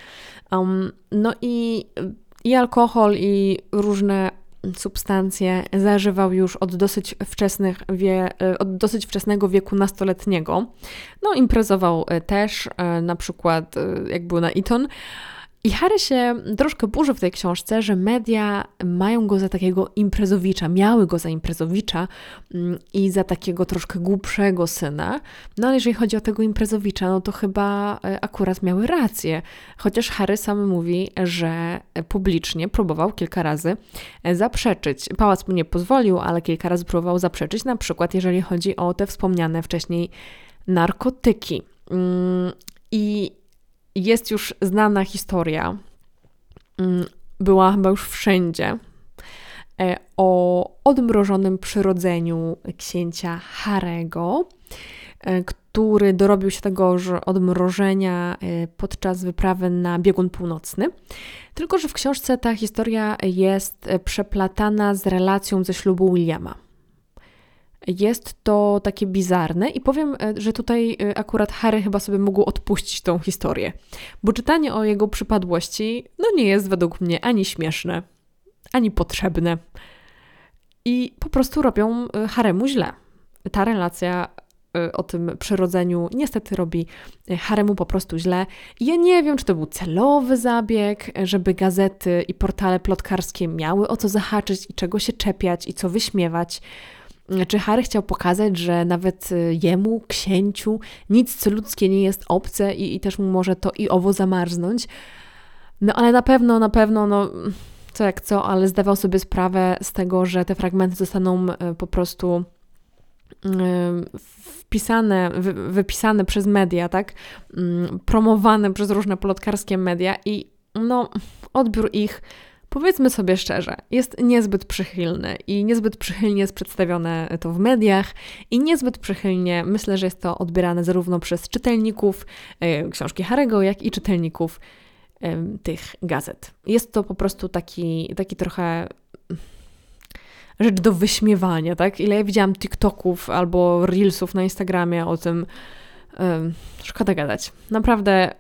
Um, no i, i alkohol, i różne substancje zażywał już od dosyć, wczesnych wie, od dosyć wczesnego wieku nastoletniego. No, imprezował też, e, na przykład e, jak był na Eton. I Harry się troszkę burzy w tej książce, że media mają go za takiego imprezowicza, miały go za imprezowicza mm, i za takiego troszkę głupszego syna. No ale jeżeli chodzi o tego imprezowicza, no to chyba e, akurat miały rację. Chociaż Harry sam mówi, że publicznie próbował kilka razy e, zaprzeczyć. Pałac mu nie pozwolił, ale kilka razy próbował zaprzeczyć, na przykład jeżeli chodzi o te wspomniane wcześniej narkotyki. Mm, I jest już znana historia, mm, była chyba już wszędzie, e, o odmrożonym przyrodzeniu księcia Harego, e, który dorobił się tego odmrożenia e, podczas wyprawy na biegun północny. Tylko, że w książce ta historia jest przeplatana z relacją ze ślubu Williama. Jest to takie bizarne i powiem, e, że tutaj e, akurat Harry chyba sobie mógł odpuścić tą historię, bo czytanie o jego przypadłości no nie jest według mnie ani śmieszne, ani potrzebne i po prostu robią e, Haremu źle. Ta relacja o tym przyrodzeniu niestety robi Haremu po prostu źle. Ja nie wiem, czy to był celowy zabieg, żeby gazety i portale plotkarskie miały o co zahaczyć i czego się czepiać i co wyśmiewać. Czy Harry chciał pokazać, że nawet y, jemu, księciu, nic co ludzkie nie jest obce i, i też mu może to i owo zamarznąć? No ale na pewno, na pewno, no co jak co, ale zdawał sobie sprawę z tego, że te fragmenty zostaną y, po prostu y, wpisane, wypisane przez media, tak? Mm, promowane przez różne plotkarskie media i no, odbiór ich powiedzmy sobie szczerze, jest niezbyt przychylny i niezbyt przychylnie jest przedstawione to w mediach i niezbyt przychylnie myślę, że jest to odbierane zarówno przez czytelników e, książki Harego, jak i czytelników tych gazet. Jest to po prostu taki, taki trochę rzecz do wyśmiewania, tak? Ile ja widziałam TikToków albo Reelsów na Instagramie o tym, szkoda gadać. Naprawdę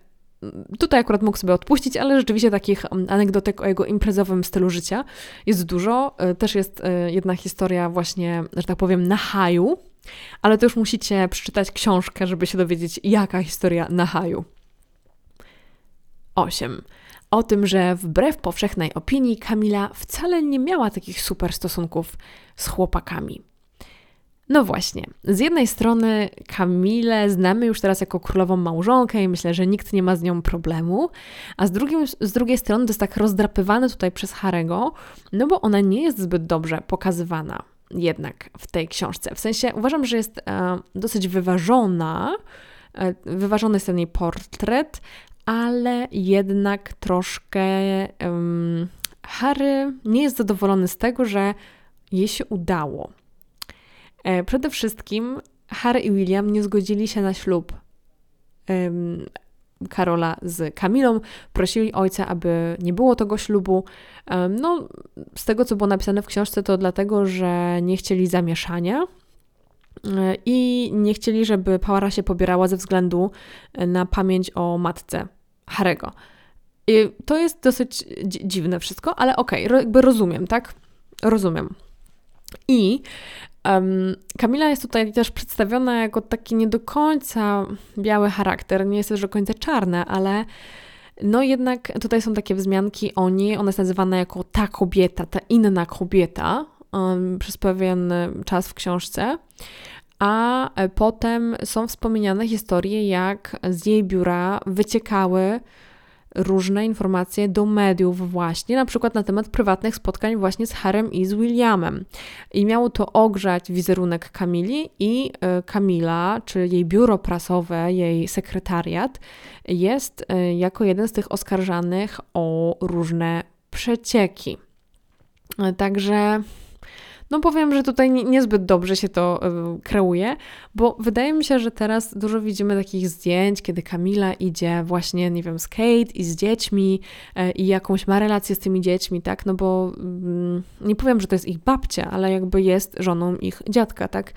Tutaj akurat mógł sobie odpuścić, ale rzeczywiście takich mm, anegdotek o jego imprezowym stylu życia jest dużo. E, też jest e, jedna historia właśnie, że tak powiem, na haju, ale to już musicie przeczytać książkę, żeby się dowiedzieć, jaka historia na haju. 8. O tym, że wbrew powszechnej opinii Kamila wcale nie miała takich super stosunków z chłopakami. No właśnie, z jednej strony Kamilę znamy już teraz jako królową małżonkę i myślę, że nikt nie ma z nią problemu, a z, drugim, z drugiej strony to jest tak rozdrapywane tutaj przez Harego, no bo ona nie jest zbyt dobrze pokazywana jednak w tej książce. W sensie uważam, że jest e, dosyć wyważona, e, wyważony jest ten jej portret, ale jednak troszkę um, Harry nie jest zadowolony z tego, że jej się udało. E, przede wszystkim Harry i William nie zgodzili się na ślub Karola z Kamilą. Prosili ojca, aby nie było tego ślubu. No, z tego, co było napisane w książce, to dlatego, że nie chcieli zamieszania e, i nie chcieli, żeby Pałara się pobierała ze względu na pamięć o matce Harego. I to jest dosyć dziwne wszystko, ale okej, okay, jakby rozumiem, tak? Rozumiem. I um, Kamila jest tutaj też przedstawiona jako taki nie do końca biały charakter, nie jest też do końca czarna, ale no jednak tutaj są takie wzmianki o niej, ona jest nazywana jako ta kobieta, ta inna kobieta um, przez pewien czas w książce, a potem są wspomniane historie, jak z jej biura wyciekały różne informacje do mediów właśnie, na przykład na temat prywatnych spotkań właśnie z Harem i z Williamem. I miało to ogrzać wizerunek Kamili i e, Kamila, czy jej biuro prasowe, jej sekretariat jest e, jako jeden z tych oskarżanych o różne przecieki. E, także no powiem, że tutaj niezbyt dobrze się to kreuje, bo wydaje mi się, że teraz dużo widzimy takich zdjęć, kiedy Kamila idzie właśnie, nie wiem, z Kate i z dziećmi e, i jakąś ma relację z tymi dziećmi, tak? No bo mm, nie powiem, że to jest ich babcia, ale jakby jest żoną ich dziadka, tak?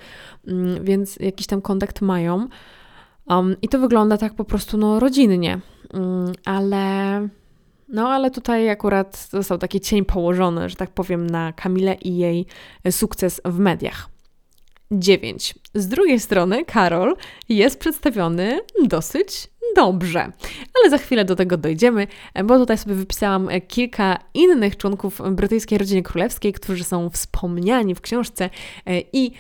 Mm, więc jakiś tam kontakt mają. Um, I to wygląda tak po prostu, no, rodzinnie. Um, ale no ale tutaj akurat został taki cień położony, że tak powiem, na Kamilę i jej sukces w mediach. 9. Z drugiej strony Karol jest przedstawiony dosyć dobrze, ale za chwilę do tego dojdziemy, bo tutaj sobie wypisałam kilka innych członków brytyjskiej rodziny królewskiej, którzy są wspomniani w książce i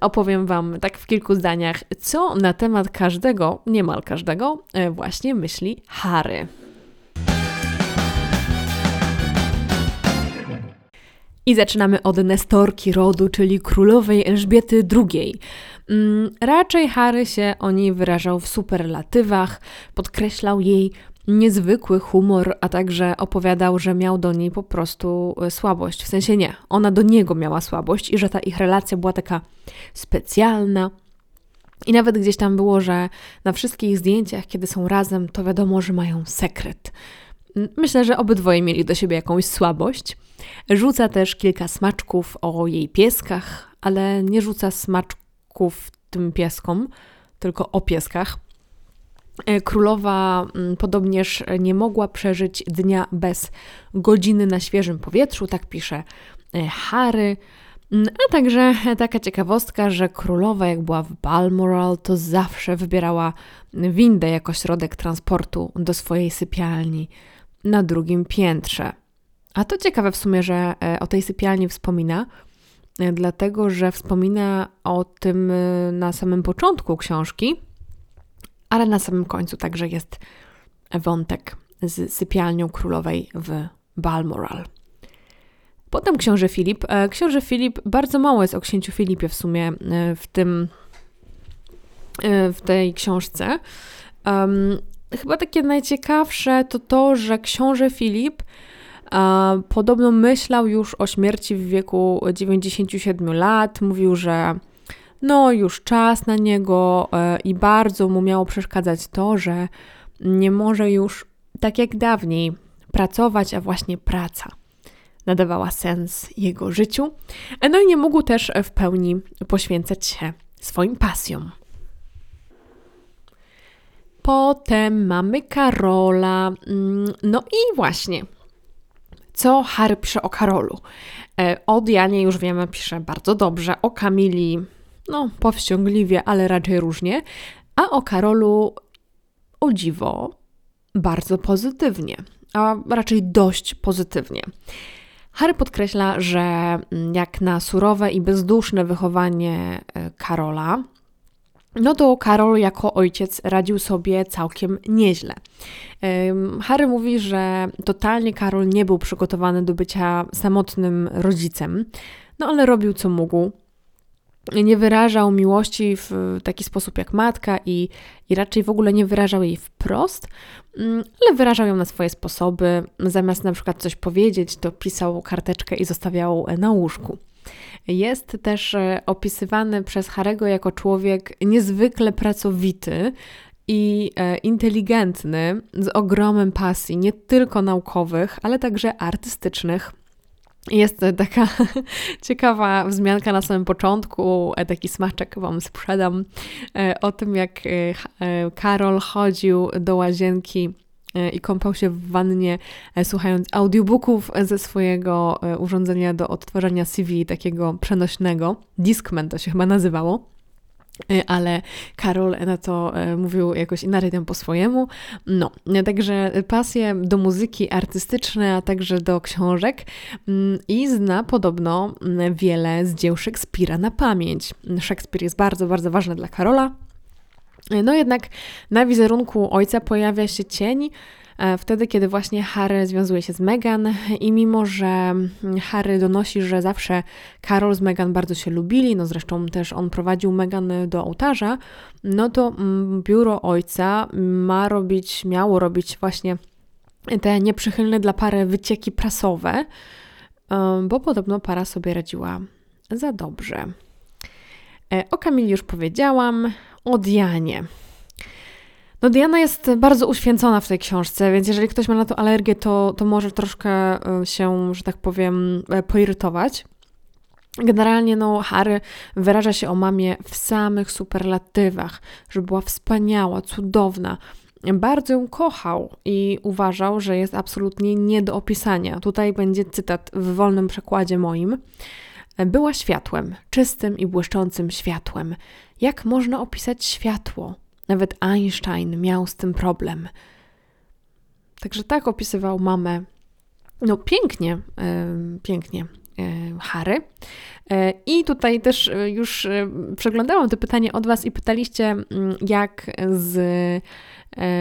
opowiem Wam tak w kilku zdaniach, co na temat każdego, niemal każdego, właśnie myśli Harry. I zaczynamy od Nestorki rodu, czyli królowej Elżbiety II. Mm, raczej Harry się o niej wyrażał w superlatywach, podkreślał jej niezwykły humor, a także opowiadał, że miał do niej po prostu e, słabość. W sensie nie, ona do niego miała słabość i że ta ich relacja była taka specjalna. I nawet gdzieś tam było, że na wszystkich zdjęciach, kiedy są razem, to wiadomo, że mają sekret. Myślę, że obydwoje mieli do siebie jakąś słabość. Rzuca też kilka smaczków o jej pieskach, ale nie rzuca smaczków tym pieskom, tylko o pieskach. E, królowa mm, podobnież nie mogła przeżyć dnia bez godziny na świeżym powietrzu, tak pisze e, Harry. Mm, a także taka ciekawostka, że królowa, jak była w Balmoral, to zawsze wybierała windę jako środek transportu do swojej sypialni na drugim piętrze. A to ciekawe w sumie, że e, o tej sypialni wspomina, e, dlatego że wspomina o tym e, na samym początku książki, ale na samym końcu także jest wątek z sypialnią królowej w Balmoral. Potem książę Filip. Książę Filip, bardzo mało jest o księciu Filipie w sumie w tym, w tej książce. Chyba takie najciekawsze to to, że książę Filip podobno myślał już o śmierci w wieku 97 lat. Mówił, że no już czas na niego e, i bardzo mu miało przeszkadzać to, że nie może już tak jak dawniej pracować, a właśnie praca nadawała sens jego życiu. E, no i nie mógł też w pełni poświęcać się swoim pasjom. Potem mamy Karola. Mm, no i właśnie, co Harry pisze o Karolu? E, o Dianie już wiemy, pisze bardzo dobrze, o Kamili, no powściągliwie, ale raczej różnie, a o Karolu, o dziwo, bardzo pozytywnie, a raczej dość pozytywnie. Harry podkreśla, że mm, jak na surowe i bezduszne wychowanie e, Karola, no to Karol jako ojciec radził sobie całkiem nieźle. Harry mówi, że totalnie Karol nie był przygotowany do bycia samotnym rodzicem, no ale robił co mógł. nie wyrażał miłości w taki sposób jak matka i, i raczej w ogóle nie wyrażał jej wprost, mm, ale wyrażał ją na swoje sposoby. Zamiast na przykład coś powiedzieć, to pisał karteczkę i zostawiał na łóżku. Jest też e, opisywany przez Harego jako człowiek niezwykle pracowity i e, inteligentny, z ogromem pasji, nie tylko naukowych, ale także artystycznych. Jest taka ciekawa wzmianka na samym początku, e, taki smaczek Wam sprzedam, o tym jak Karol chodził do łazienki i kąpał się w wannie, e, słuchając audiobooków ze swojego e, urządzenia do odtwarzania CV, takiego przenośnego. Discman to się chyba nazywało e, ale Karol na to mówił jakoś inaczej po swojemu. No, także pasje do muzyki artystycznej, a także do książek mm, i zna podobno mm, wiele z dzieł Szekspira na pamięć. Szekspir jest bardzo, bardzo ważny dla Karola, no jednak na wizerunku ojca pojawia się cień, e, wtedy, kiedy właśnie Harry związuje się z Meghan i mimo, że Harry donosi, że zawsze Karol z Meghan bardzo się lubili, no zresztą też on prowadził Meghan do ołtarza, no to mm, biuro ojca ma robić, miało robić właśnie te nieprzychylne dla pary wycieki prasowe, e, bo podobno para sobie radziła za dobrze. E, o Kamili już powiedziałam, o Dianie. No Diana jest bardzo uświęcona w tej książce, więc jeżeli ktoś ma na to alergię, to, to może troszkę e, się, że tak powiem, e, poirytować. Generalnie no, Harry wyraża się o mamie w samych superlatywach, że była wspaniała, cudowna. Bardzo ją kochał i uważał, że jest absolutnie nie do opisania. Tutaj będzie cytat w wolnym przekładzie moim. Była światłem, czystym i błyszczącym światłem. Jak można opisać światło? Nawet Einstein miał z tym problem. Także tak opisywał mamę. No pięknie, yy, pięknie. Harry. E, I tutaj też e, już e, przeglądałam to pytanie od Was i pytaliście, mm, jak z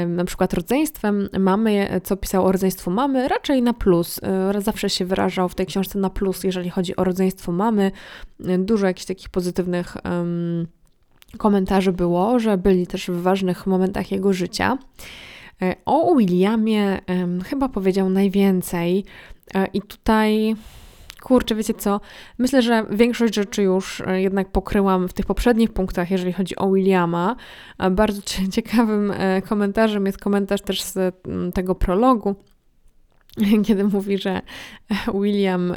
na przykład rodzeństwem mamy, co pisał o rodzeństwu mamy, raczej na plus. Zawsze się wyrażał w tej książce na plus, jeżeli chodzi o rodzeństwo mamy. Dużo jakichś takich pozytywnych um, komentarzy było, że byli też w ważnych momentach jego życia. O Williamie um, chyba powiedział najwięcej. I tutaj Kurczę, wiecie co? Myślę, że większość rzeczy już e, jednak pokryłam w tych poprzednich punktach, jeżeli chodzi o Williama. Bardzo ciekawym e, komentarzem jest komentarz też z tego prologu, kiedy mówi, że William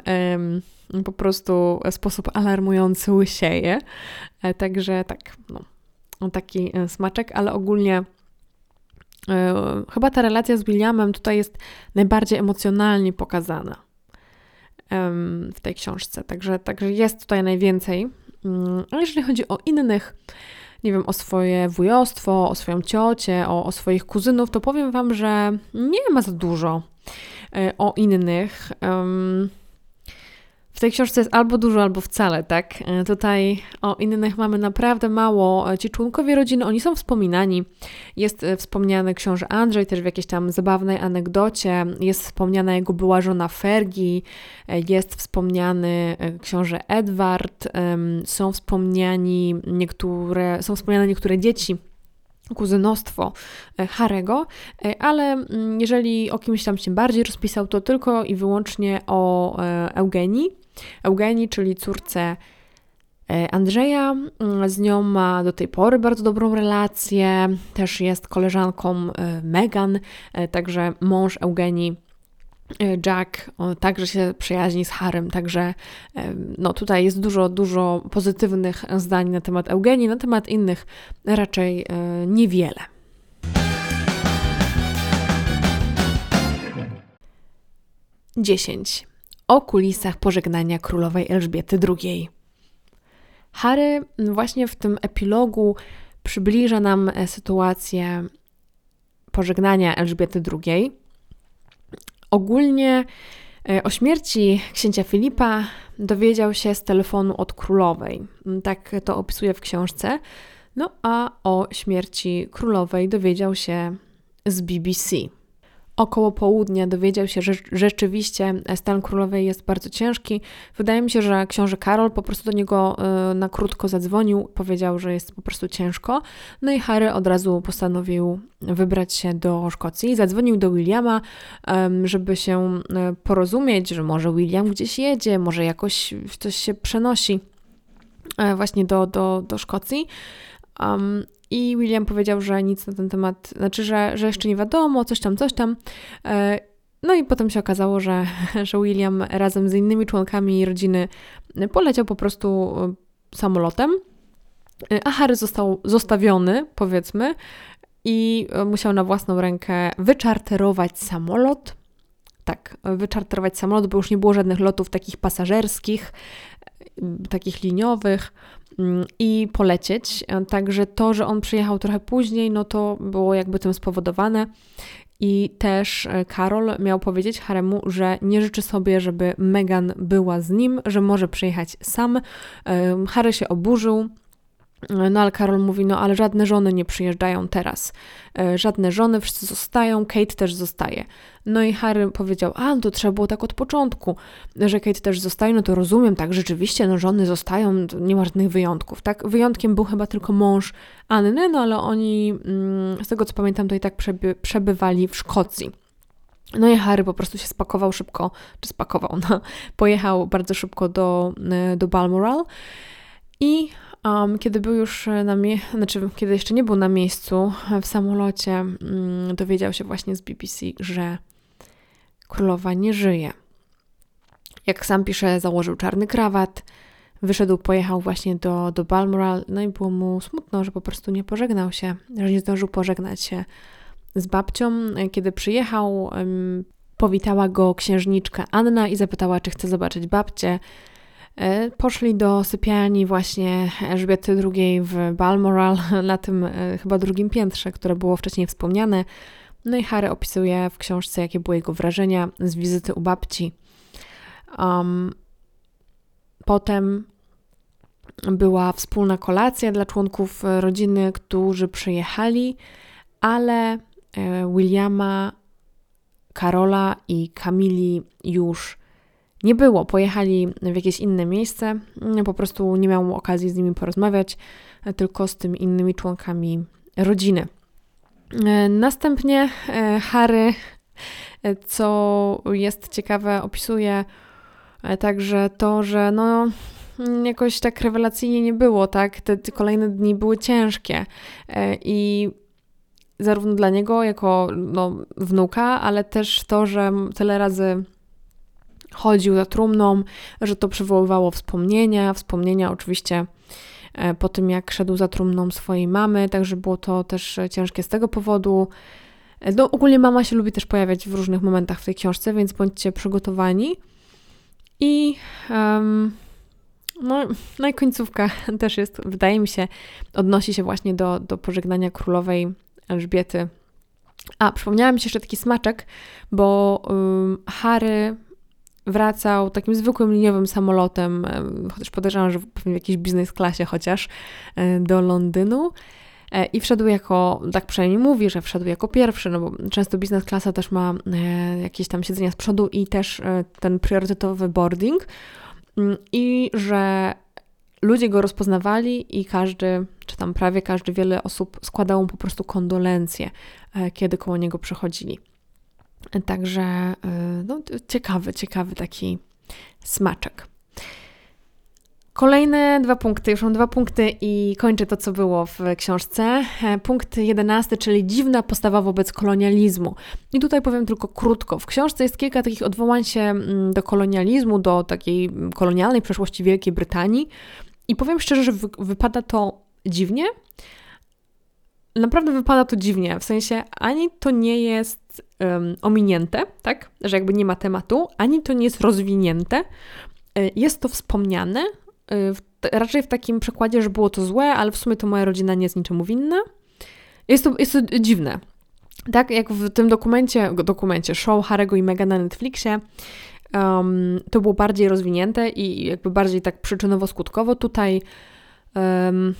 po prostu w sposób alarmujący łysieje. E, także tak, no, taki smaczek, ale ogólnie chyba ta relacja z Williamem tutaj jest najbardziej emocjonalnie pokazana w tej książce. Także, także jest tutaj najwięcej. Mm, a jeżeli chodzi o innych, nie wiem, o swoje wujostwo, o swoją ciocię, o, o swoich kuzynów, to powiem Wam, że nie ma za dużo e, o innych. Um, w tej książce jest albo dużo, albo wcale, tak? E, tutaj o innych mamy naprawdę mało. E, ci członkowie rodziny, oni są wspominani. Jest e, wspomniany książę Andrzej, też w jakiejś tam zabawnej anegdocie. Jest wspomniana jego była żona Fergi. Jest wspomniany książę Edward. Są wspomniani niektóre, są wspomniane niektóre dzieci kuzynostwo Harego, ale mm, jeżeli o kimś tam się bardziej rozpisał, to tylko i wyłącznie o Eugenii, Eugenii, czyli córce e, Andrzeja. Mm, z nią ma do tej pory bardzo dobrą relację. Też jest koleżanką e, Megan, e, także mąż Eugenii. Jack także się przyjaźni z Harem, także no tutaj jest dużo, dużo pozytywnych zdań na temat Eugenii, na temat innych raczej niewiele. Dziesięć o kulisach pożegnania królowej Elżbiety II. Harry właśnie w tym epilogu przybliża nam e, sytuację pożegnania Elżbiety II. Ogólnie e, o śmierci księcia Filipa dowiedział się z telefonu od królowej. Tak to opisuje w książce. No a o śmierci królowej dowiedział się z BBC. Około południa dowiedział się, że rzeczywiście stan królowej jest bardzo ciężki. Wydaje mi się, że książę Karol po prostu do niego y, na krótko zadzwonił, powiedział, że jest po prostu ciężko. No i Harry od razu postanowił wybrać się do Szkocji. Zadzwonił do Williama, żeby się y, porozumieć, że może William gdzieś jedzie, może jakoś coś się przenosi e, właśnie do, do, do Szkocji. I William powiedział, że nic na ten temat, znaczy, że, że jeszcze nie wiadomo, coś tam, coś tam. E, no i potem się okazało, że, że William razem z innymi członkami rodziny poleciał po prostu e, samolotem, e, a Harry został zostawiony, powiedzmy, i musiał na własną rękę wyczarterować samolot. Tak, wyczarterować samolot, bo już nie było żadnych lotów takich pasażerskich, takich liniowych. Mm, i polecieć. E, także to, że on przyjechał trochę później, no to było jakby tym spowodowane. I też e, Karol miał powiedzieć Haremu, że nie życzy sobie, żeby Megan była z nim, że może przyjechać sam. E, Harry się oburzył, no ale Karol mówi, no ale żadne żony nie przyjeżdżają teraz. E, żadne żony, wszyscy zostają, Kate też zostaje. No i Harry powiedział, a no to trzeba było tak od początku, że Kate też zostaje, no to rozumiem, tak, rzeczywiście, no żony zostają, nie ma żadnych wyjątków, tak? Wyjątkiem był chyba tylko mąż Anny, no ale oni, mm, z tego co pamiętam, to i tak przeby przebywali w Szkocji. No i Harry po prostu się spakował szybko, czy spakował, no, pojechał bardzo szybko do, e, do Balmoral i Um, kiedy był już na miejscu, znaczy kiedy jeszcze nie był na miejscu w samolocie, um, dowiedział się właśnie z BBC, że królowa nie żyje. Jak sam pisze, założył czarny krawat, wyszedł, pojechał właśnie do, do Balmoral, no i było mu smutno, że po prostu nie pożegnał się, że nie zdążył pożegnać się z babcią. Kiedy przyjechał, um, powitała go księżniczka Anna i zapytała, czy chce zobaczyć babcię. E, poszli do sypialni właśnie Elżbiety II w Balmoral, na tym e, chyba drugim piętrze, które było wcześniej wspomniane. No i Harry opisuje w książce, jakie były jego wrażenia z wizyty u babci. Um, potem była wspólna kolacja dla członków rodziny, którzy przyjechali, ale e, Williama, Karola i Kamili już nie było. Pojechali w jakieś inne miejsce, po prostu nie miał okazji z nimi porozmawiać, tylko z tymi innymi członkami rodziny. E, następnie e, Harry, e, co jest ciekawe, opisuje także to, że no jakoś tak rewelacyjnie nie było, tak? Te, te kolejne dni były ciężkie i zarówno dla niego jako no, wnuka, ale też to, że tyle razy chodził za trumną, że to przywoływało wspomnienia, wspomnienia oczywiście e, po tym, jak szedł za trumną swojej mamy, także było to też ciężkie z tego powodu. E, no, ogólnie mama się lubi też pojawiać w różnych momentach w tej książce, więc bądźcie przygotowani. I um, no, no i końcówka też jest, wydaje mi się, odnosi się właśnie do, do pożegnania królowej Elżbiety. A, przypomniałam się jeszcze taki smaczek, bo um, Harry wracał takim zwykłym liniowym samolotem, chociaż podejrzewam, że pewnie w jakiejś biznes klasie chociaż, e, do Londynu. E, I wszedł jako, tak przynajmniej mówi, że wszedł jako pierwszy, no bo często biznes klasa też ma e, jakieś tam siedzenia z przodu i też ten priorytetowy boarding. Mm, I że ludzie go rozpoznawali i każdy, czy tam prawie każdy, wiele osób składało mu po prostu kondolencje, kiedy koło niego przechodzili. Także y, no, ciekawy, ciekawy taki smaczek. Kolejne dwa punkty, już mam dwa punkty i kończę to, co było w książce. E, punkt jedenasty, czyli dziwna postawa wobec kolonializmu. I tutaj powiem tylko krótko. W książce jest kilka takich odwołań się mm, do kolonializmu, do takiej kolonialnej przeszłości Wielkiej Brytanii. I powiem szczerze, że wy wypada to dziwnie. Naprawdę wypada to dziwnie, w sensie ani to nie jest um, ominięte, tak, że jakby nie ma tematu, ani to nie jest rozwinięte. E, jest to wspomniane, e, w, raczej w takim przekładzie, że było to złe, ale w sumie to moja rodzina nie jest niczemu winna. Jest to, jest to dziwne. Tak jak w tym dokumencie, dokumencie show Harego i Mega na Netflixie, um, to było bardziej rozwinięte i jakby bardziej tak przyczynowo-skutkowo. Tutaj um,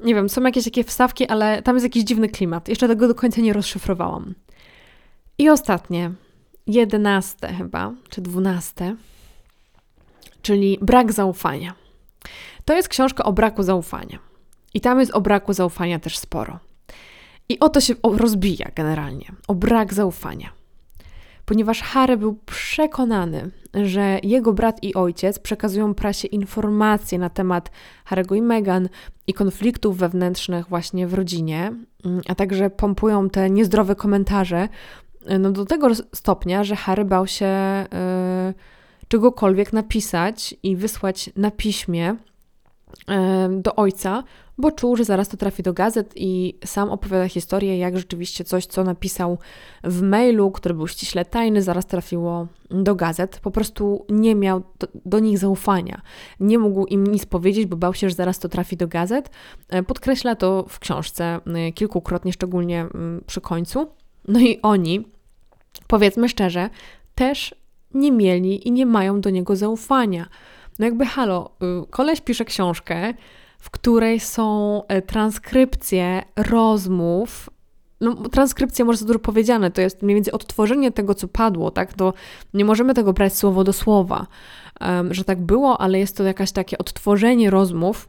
nie wiem, są jakieś takie wstawki, ale tam jest jakiś dziwny klimat. Jeszcze tego do końca nie rozszyfrowałam. I ostatnie, jedenaste chyba, czy dwunaste, czyli brak zaufania. To jest książka o braku zaufania. I tam jest o braku zaufania też sporo. I o to się rozbija generalnie, o brak zaufania. Ponieważ Harry był przekonany, że jego brat i ojciec przekazują prasie informacje na temat Harry'ego i Meghan i konfliktów wewnętrznych właśnie w rodzinie, mm, a także pompują te niezdrowe komentarze, no do tego stopnia, że Harry bał się yy, czegokolwiek napisać i wysłać na piśmie yy, do ojca, bo czuł, że zaraz to trafi do gazet i sam opowiada historię, jak rzeczywiście coś, co napisał w mailu, który był ściśle tajny, zaraz trafiło do gazet. Po prostu nie miał do, do, nich zaufania. Nie mógł im nic powiedzieć, bo bał się, że zaraz to trafi do gazet. E, podkreśla to w książce e, kilkukrotnie, szczególnie mm, przy końcu. No i oni, powiedzmy szczerze, też nie mieli i nie mają do niego zaufania. No jakby halo, y, koleś pisze książkę, w której są e, transkrypcje rozmów. No, transkrypcja może za dużo powiedziane, to jest mniej więcej odtworzenie tego, co padło, tak? To nie możemy tego brać słowo do słowa, um, że tak było, ale jest to jakaś takie odtworzenie rozmów,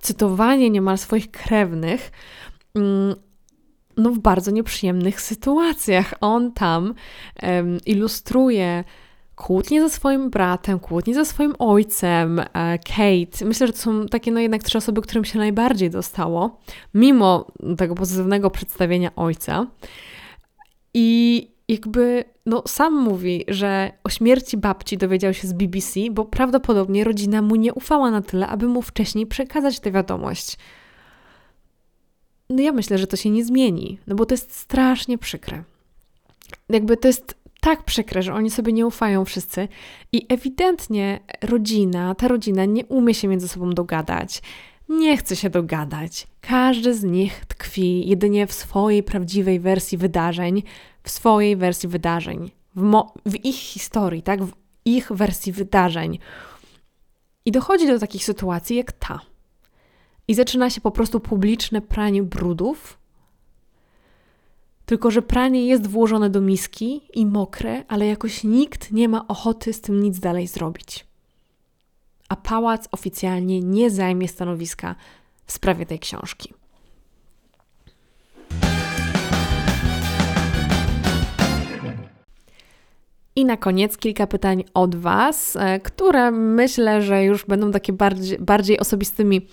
cytowanie niemal swoich krewnych, um, no w bardzo nieprzyjemnych sytuacjach. On tam um, ilustruje kłótnie ze swoim bratem, kłótnie ze swoim ojcem, e, Kate. Myślę, że to są takie no jednak trzy osoby, którym się najbardziej dostało, mimo tego pozytywnego przedstawienia ojca. I jakby no, sam mówi, że o śmierci babci dowiedział się z BBC, bo prawdopodobnie rodzina mu nie ufała na tyle, aby mu wcześniej przekazać tę wiadomość. No ja myślę, że to się nie zmieni, no bo to jest strasznie przykre. Jakby to jest tak przykre, że oni sobie nie ufają wszyscy i ewidentnie rodzina, ta rodzina nie umie się między sobą dogadać. Nie chce się dogadać. Każdy z nich tkwi jedynie w swojej prawdziwej wersji wydarzeń, w swojej wersji wydarzeń, w, w ich historii, tak? W ich wersji wydarzeń. I dochodzi do takich sytuacji jak ta. I zaczyna się po prostu publiczne pranie brudów, tylko, że pranie jest włożone do miski i mokre, ale jakoś nikt nie ma ochoty z tym nic dalej zrobić. A pałac oficjalnie nie zajmie stanowiska w sprawie tej książki. I na koniec kilka pytań od Was, e, które myślę, że już będą takie bardziej, bardziej osobistymi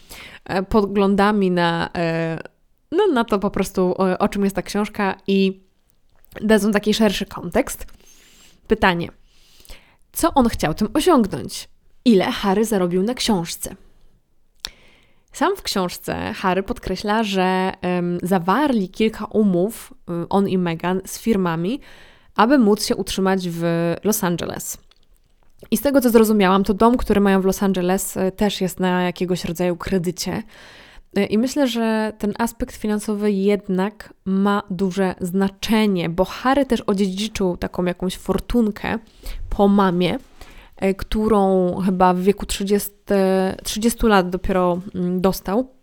e, podglądami na e, no, na to po prostu, o, o czym jest ta książka i dadzą taki szerszy kontekst. Pytanie. Co on chciał tym osiągnąć? Ile Harry zarobił na książce? Sam w książce Harry podkreśla, że um, zawarli kilka umów, um, on i Meghan, z firmami, aby móc się utrzymać w Los Angeles. I z tego co zrozumiałam, to dom, który mają w Los Angeles, e, też jest na jakiegoś rodzaju kredycie. E, I myślę, że ten aspekt finansowy jednak ma duże znaczenie, bo Harry też odziedziczył taką jakąś fortunkę po mamie, e, którą chyba w wieku 30, 30 lat dopiero mm, dostał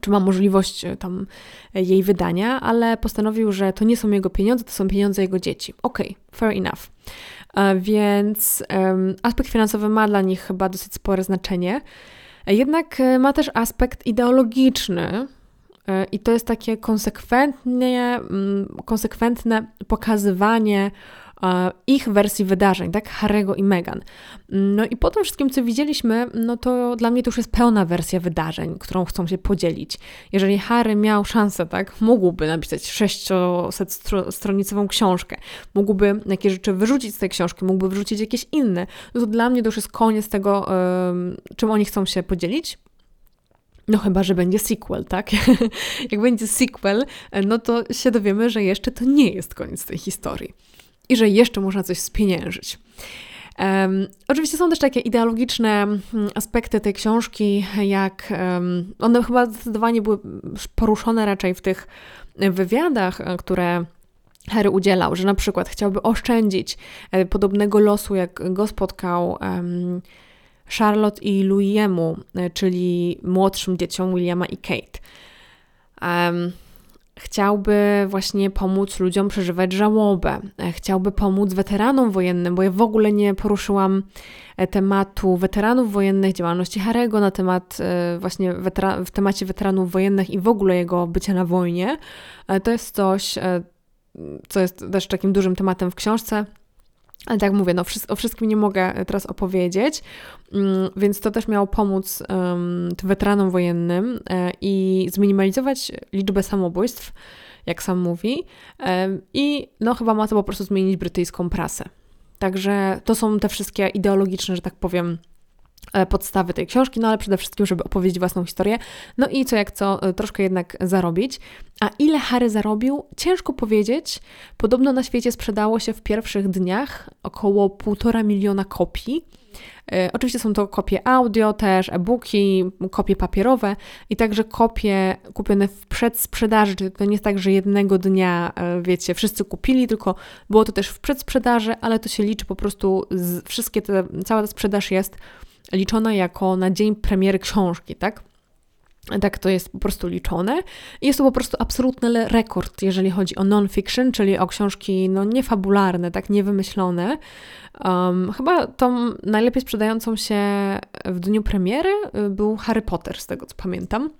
czy ma możliwość e, tam jej wydania, ale postanowił, że to nie są jego pieniądze, to są pieniądze jego dzieci. Okej, okay, fair enough. Więc um, aspekt finansowy ma dla nich chyba dosyć spore znaczenie. Jednak e, ma też aspekt ideologiczny, e, i to jest takie konsekwentnie, mm, konsekwentne pokazywanie ich wersji wydarzeń, tak? Harry'ego i Meghan. No i po tym wszystkim, co widzieliśmy, no to dla mnie to już jest pełna wersja wydarzeń, którą chcą się podzielić. Jeżeli Harry miał szansę, tak, mógłby napisać 600-stronicową książkę, mógłby jakieś rzeczy wyrzucić z tej książki, mógłby wyrzucić jakieś inne, no to dla mnie to już jest koniec tego, czym oni chcą się podzielić. No chyba, że będzie sequel, tak? Jak będzie sequel, no to się dowiemy, że jeszcze to nie jest koniec tej historii i że jeszcze można coś spieniężyć. Um, oczywiście są też takie ideologiczne mm, aspekty tej książki, jak um, one chyba zdecydowanie były poruszone raczej w tych wywiadach, e, które Harry udzielał, że na przykład chciałby oszczędzić e, podobnego losu, jak go spotkał um, Charlotte i Louiemu, e, czyli młodszym dzieciom Williama i Kate. Chciałby właśnie pomóc ludziom przeżywać żałobę, e, chciałby pomóc weteranom wojennym, bo ja w ogóle nie poruszyłam e, tematu weteranów wojennych, działalności Harego na temat e, właśnie wetera- w temacie weteranów wojennych i w ogóle jego bycia na wojnie. To jest coś, co jest też takim dużym tematem w książce. Ale tak mówię, no, o wszystkim nie mogę teraz opowiedzieć, mm, więc to też miało pomóc um, weteranom wojennym e, i zminimalizować liczbę samobójstw, jak sam mówi, e, i no chyba ma to po prostu zmienić brytyjską prasę. Także to są te wszystkie ideologiczne, że tak powiem, E, podstawy tej książki, no ale przede wszystkim, żeby opowiedzieć własną historię. No i co jak co, e, troszkę jednak zarobić. A ile Harry zarobił? Ciężko powiedzieć. Podobno na świecie sprzedało się w pierwszych dniach około półtora miliona kopii. E, oczywiście są to kopie audio, też e-booki, kopie papierowe i także kopie kupione w przedsprzedaży. To nie jest tak, że jednego dnia, wiecie, wszyscy kupili, tylko było to też w przedsprzedaży, ale to się liczy po prostu, z, wszystkie te, cała ta sprzedaż jest liczona jako na dzień premiery książki, tak? Tak to jest po prostu liczone. Jest to po prostu absolutny rekord, jeżeli chodzi o non-fiction, czyli o książki no, niefabularne, tak niewymyślone. Um, chyba tą najlepiej sprzedającą się w dniu premiery y, był Harry Potter, z tego co pamiętam,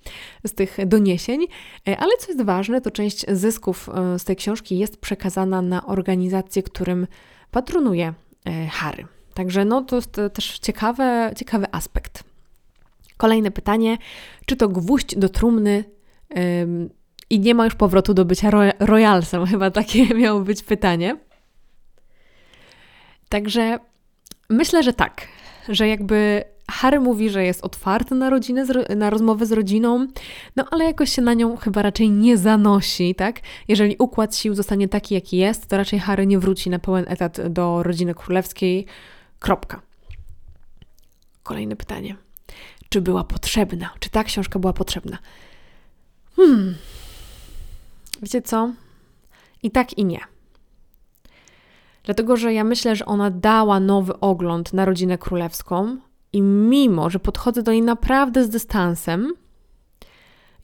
z tych doniesień. E, ale co jest ważne, to część zysków y, z tej książki jest przekazana na organizację, którym patronuje e, Harry. Także no, to jest też ciekawe, ciekawy aspekt. Kolejne pytanie, czy to gwóźdź do trumny ym, i nie ma już powrotu do bycia royalsem? Chyba takie miało być pytanie. Także myślę, że tak, że jakby Harry mówi, że jest otwarty na rodzinę, na rozmowę z rodziną, no ale jakoś się na nią chyba raczej nie zanosi, tak? Jeżeli układ sił zostanie taki, jaki jest, to raczej Harry nie wróci na pełen etat do rodziny królewskiej, Kropka. Kolejne pytanie. Czy była potrzebna? Czy ta książka była potrzebna? Hmm. Wiecie co? I tak, i nie. Dlatego, że ja myślę, że ona dała nowy ogląd na rodzinę królewską i mimo, że podchodzę do niej naprawdę z dystansem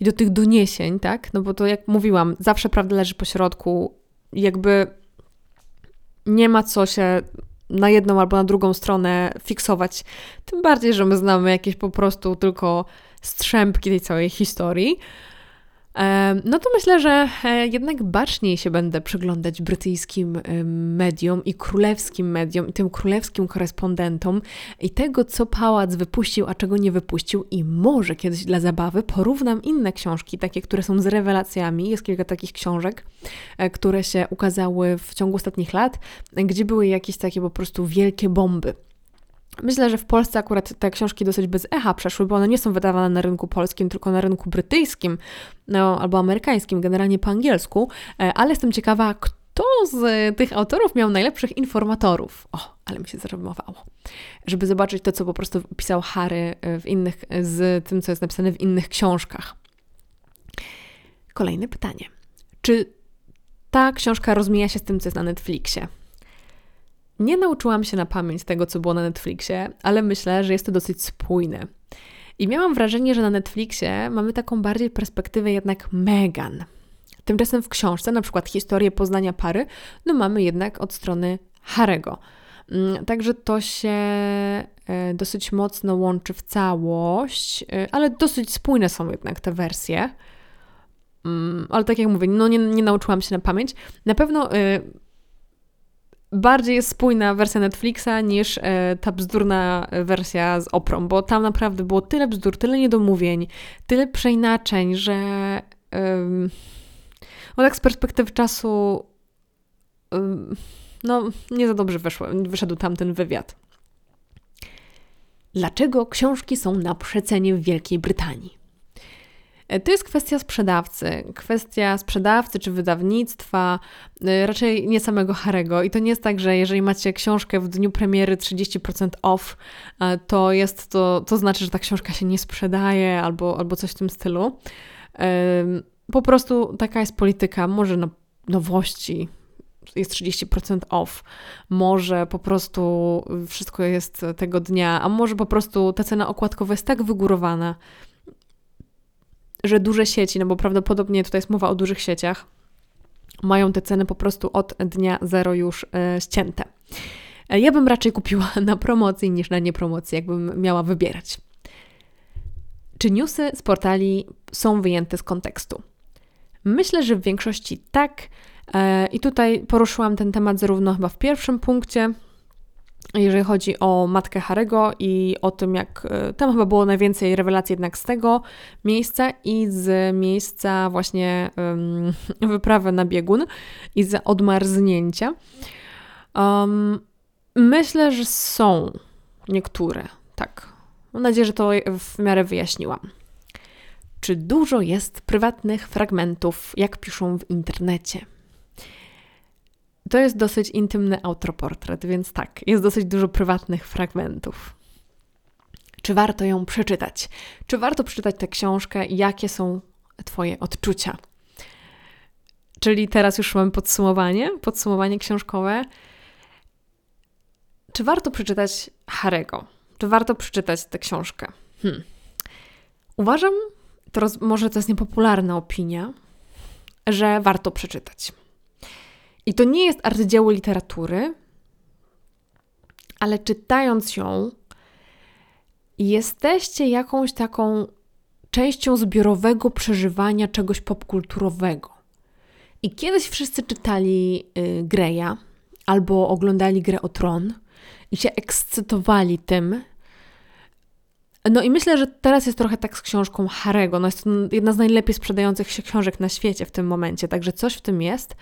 i do tych doniesień, tak? No bo to jak mówiłam, zawsze prawda leży po środku, jakby nie ma co się na jedną albo na drugą stronę fiksować. Tym bardziej, że my znamy jakieś po prostu tylko strzępki tej całej historii. No to myślę, że e, jednak baczniej się będę przyglądać brytyjskim mediom i królewskim mediom i tym królewskim korespondentom i tego, co pałac wypuścił, a czego nie wypuścił i może kiedyś dla zabawy porównam inne książki, takie, które są z rewelacjami. Jest kilka takich książek, e, które się ukazały w ciągu ostatnich lat, gdzie były jakieś takie po prostu wielkie bomby. Myślę, że w Polsce akurat te książki dosyć bez echa przeszły, bo one nie są wydawane na rynku polskim, tylko na rynku brytyjskim no, albo amerykańskim, generalnie po angielsku, e, ale jestem ciekawa, kto z tych autorów miał najlepszych informatorów. O, ale mi się zarymowało. Żeby zobaczyć to, co po prostu pisał Harry e, w innych, z tym, co jest napisane w innych książkach. Kolejne pytanie. Czy ta książka rozmija się z tym, co jest na Netflixie? Nie nauczyłam się na pamięć tego, co było na Netflixie, ale myślę, że jest to dosyć spójne. I miałam wrażenie, że na Netflixie mamy taką bardziej perspektywę jednak Megan. Tymczasem w książce, na przykład historię poznania pary, no mamy jednak od strony Harego. Mm, także to się e, dosyć mocno łączy w całość, e, ale dosyć spójne są jednak te wersje. Mm, ale tak jak mówię, no nie, nie nauczyłam się na pamięć. Na pewno e, bardziej jest spójna wersja Netflixa niż e, ta bzdurna wersja z Oprą, bo tam naprawdę było tyle bzdur, tyle niedomówień, tyle przeinaczeń, że no tak z perspektywy czasu ym, no nie za dobrze wyszło, wyszedł tamten wywiad. Dlaczego książki są na przecenie w Wielkiej Brytanii? To jest kwestia sprzedawcy, kwestia sprzedawcy czy wydawnictwa, y, raczej nie samego Harego. I to nie jest tak, że jeżeli macie książkę w dniu premiery 30% off, to jest to, to znaczy, że ta książka się nie sprzedaje albo, albo coś w tym stylu. Po prostu taka jest polityka, może na nowości, jest 30% off, może po prostu wszystko jest tego dnia, a może po prostu ta cena okładkowa jest tak wygórowana, że duże sieci, no bo prawdopodobnie tutaj jest mowa o dużych sieciach, mają te ceny po prostu od dnia zero już e, ścięte. E, ja bym raczej kupiła na promocji niż na niepromocji, jakbym miała wybierać. Czy newsy z portali są wyjęte z kontekstu? Myślę, że w większości tak. E, I tutaj poruszyłam ten temat zarówno chyba w pierwszym punkcie, jeżeli chodzi o matkę Harego i o tym, jak e, tam chyba było najwięcej rewelacji jednak z tego miejsca i z miejsca właśnie um, wyprawy na biegun i z odmarznięcia. Um, myślę, że są niektóre, tak. Mam nadzieję, że to w miarę wyjaśniłam. Czy dużo jest prywatnych fragmentów, jak piszą w internecie? To jest dosyć intymny autoportret, więc tak, jest dosyć dużo prywatnych fragmentów. Czy warto ją przeczytać? Czy warto przeczytać tę książkę? Jakie są Twoje odczucia? Czyli teraz już mam podsumowanie, podsumowanie książkowe. Czy warto przeczytać Harego? Czy warto przeczytać tę książkę? Hmm. Uważam, to roz, może to jest niepopularna opinia, że warto przeczytać. I to nie jest arcydzieło literatury, ale czytając ją, jesteście jakąś taką częścią zbiorowego przeżywania czegoś popkulturowego. I kiedyś wszyscy czytali y, albo oglądali grę o tron i się ekscytowali tym. No i myślę, że teraz jest trochę tak z książką Harego. No jest to jedna z najlepiej sprzedających się książek na świecie w tym momencie, także coś w tym jest.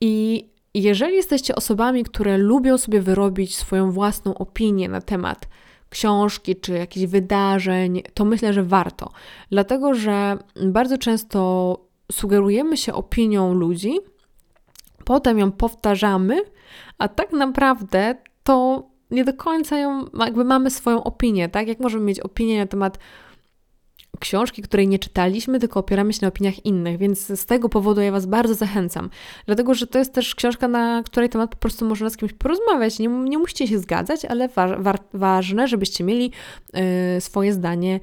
I jeżeli jesteście osobami, które lubią sobie wyrobić swoją własną opinię na temat książki czy jakichś wydarzeń, to myślę, że warto. Dlatego, że bardzo często sugerujemy się opinią ludzi, potem ją powtarzamy, a tak naprawdę to nie do końca ją, jakby mamy swoją opinię, tak? Jak możemy mieć opinię na temat książki, której nie czytaliśmy, tylko opieramy się na opiniach innych, więc z tego powodu ja Was bardzo zachęcam. Dlatego, że to jest też książka, na której temat po prostu można z kimś porozmawiać. Nie, nie musicie się zgadzać, ale wa wa ważne, żebyście mieli y, swoje zdanie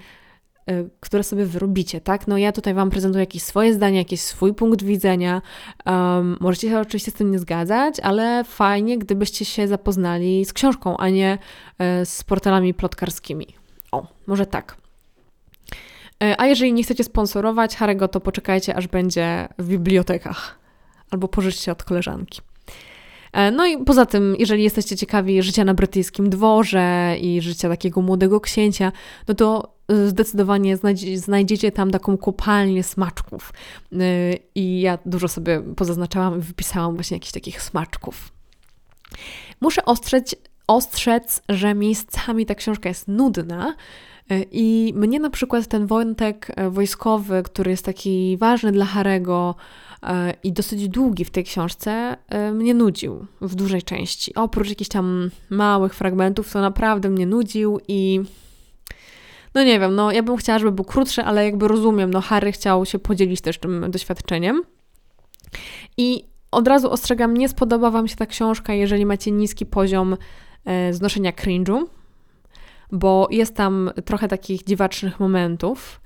y, które sobie wyrobicie, tak? No ja tutaj Wam prezentuję jakieś swoje zdanie, jakiś swój punkt widzenia. Um, możecie się oczywiście z tym nie zgadzać, ale fajnie, gdybyście się zapoznali z książką, a nie y, z portalami plotkarskimi. O, może tak. E, a jeżeli nie chcecie sponsorować Harego, to poczekajcie, aż będzie w bibliotekach. Albo pożyczcie od koleżanki. E, no i poza tym, jeżeli jesteście ciekawi życia na brytyjskim dworze i życia takiego młodego księcia, no to e, zdecydowanie znajdziecie tam taką kopalnię smaczków. I ja dużo sobie pozaznaczałam i wypisałam właśnie jakichś takich smaczków. Muszę ostrzec, ostrzec, że miejscami ta książka jest nudna, i mnie na przykład ten wątek e, wojskowy, który jest taki ważny dla Harego e, i dosyć długi w tej książce, e, mnie nudził w dużej części. Oprócz jakichś tam małych fragmentów, to naprawdę mnie nudził i no nie wiem, no ja bym chciała, żeby był krótszy, ale jakby rozumiem, no Harry chciał się podzielić też tym doświadczeniem. I od razu ostrzegam, nie spodoba Wam się ta książka, jeżeli macie niski poziom znoszenia cringe'u, bo jest tam trochę takich dziwacznych momentów.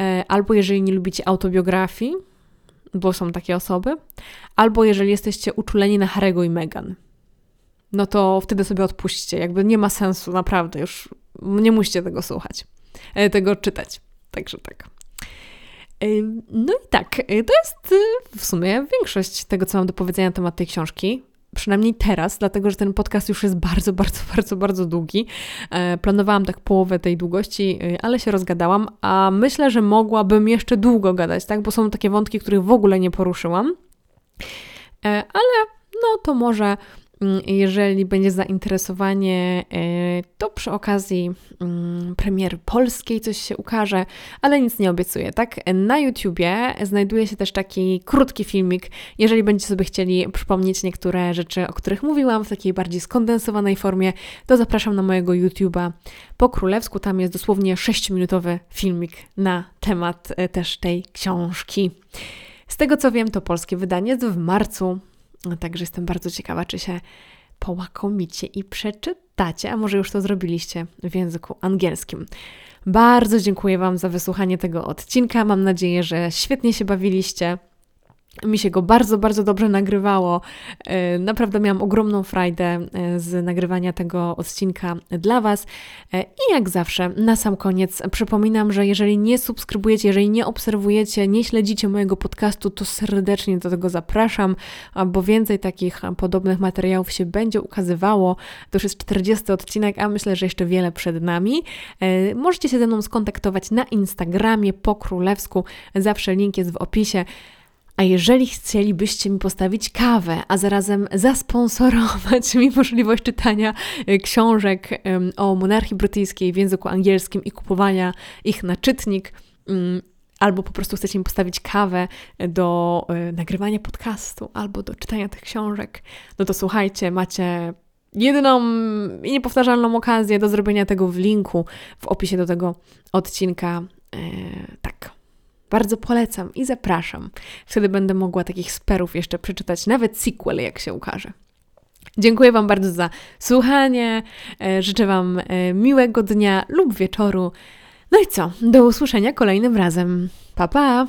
E, albo jeżeli nie lubicie autobiografii, bo są takie osoby, albo jeżeli jesteście uczuleni na Harego i Meghan, no to wtedy sobie odpuśćcie. Jakby nie ma sensu, naprawdę, już nie musicie tego słuchać, e, tego czytać. Także tak. E, no i tak, to jest w sumie większość tego, co mam do powiedzenia na temat tej książki przynajmniej teraz, dlatego że ten podcast już jest bardzo, bardzo, bardzo, bardzo długi. E, planowałam tak połowę tej długości, e, ale się rozgadałam, a myślę, że mogłabym jeszcze długo gadać, tak? Bo są takie wątki, których w ogóle nie poruszyłam. E, ale no to może jeżeli będzie zainteresowanie, e, to przy okazji mm, premiery polskiej coś się ukaże, ale nic nie obiecuję, tak? Na YouTubie znajduje się też taki krótki filmik. Jeżeli będziecie sobie chcieli przypomnieć niektóre rzeczy, o których mówiłam w takiej bardziej skondensowanej formie, to zapraszam na mojego YouTuba po królewsku. Tam jest dosłownie 6-minutowy filmik na temat e, też tej książki. Z tego co wiem, to polskie wydanie jest w marcu Także jestem bardzo ciekawa, czy się połakomicie i przeczytacie, a może już to zrobiliście w języku angielskim. Bardzo dziękuję Wam za wysłuchanie tego odcinka. Mam nadzieję, że świetnie się bawiliście. Mi się go bardzo, bardzo dobrze nagrywało. E, naprawdę miałam ogromną frajdę e, z nagrywania tego odcinka dla Was. E, I jak zawsze, na sam koniec przypominam, że jeżeli nie subskrybujecie, jeżeli nie obserwujecie, nie śledzicie mojego podcastu, to serdecznie do tego zapraszam, bo więcej takich podobnych materiałów się będzie ukazywało. To już jest 40 odcinek, a myślę, że jeszcze wiele przed nami. Możecie się ze mną skontaktować na Instagramie po królewsku. Zawsze link jest w opisie. A jeżeli chcielibyście mi postawić kawę, a zarazem zasponsorować mi możliwość czytania e, książek o monarchii brytyjskiej w języku angielskim i kupowania ich na czytnik, albo po prostu chcecie mi postawić kawę do e, nagrywania podcastu, albo do czytania tych książek, no to słuchajcie, macie jedyną i niepowtarzalną okazję do zrobienia tego w linku w opisie do tego odcinka. E, tak. Bardzo polecam i zapraszam. Wtedy będę mogła takich sperów jeszcze przeczytać, nawet sequel, jak się ukaże. Dziękuję Wam bardzo za słuchanie. E, życzę Wam e, miłego dnia lub wieczoru. No i co? Do usłyszenia kolejnym razem. Pa pa!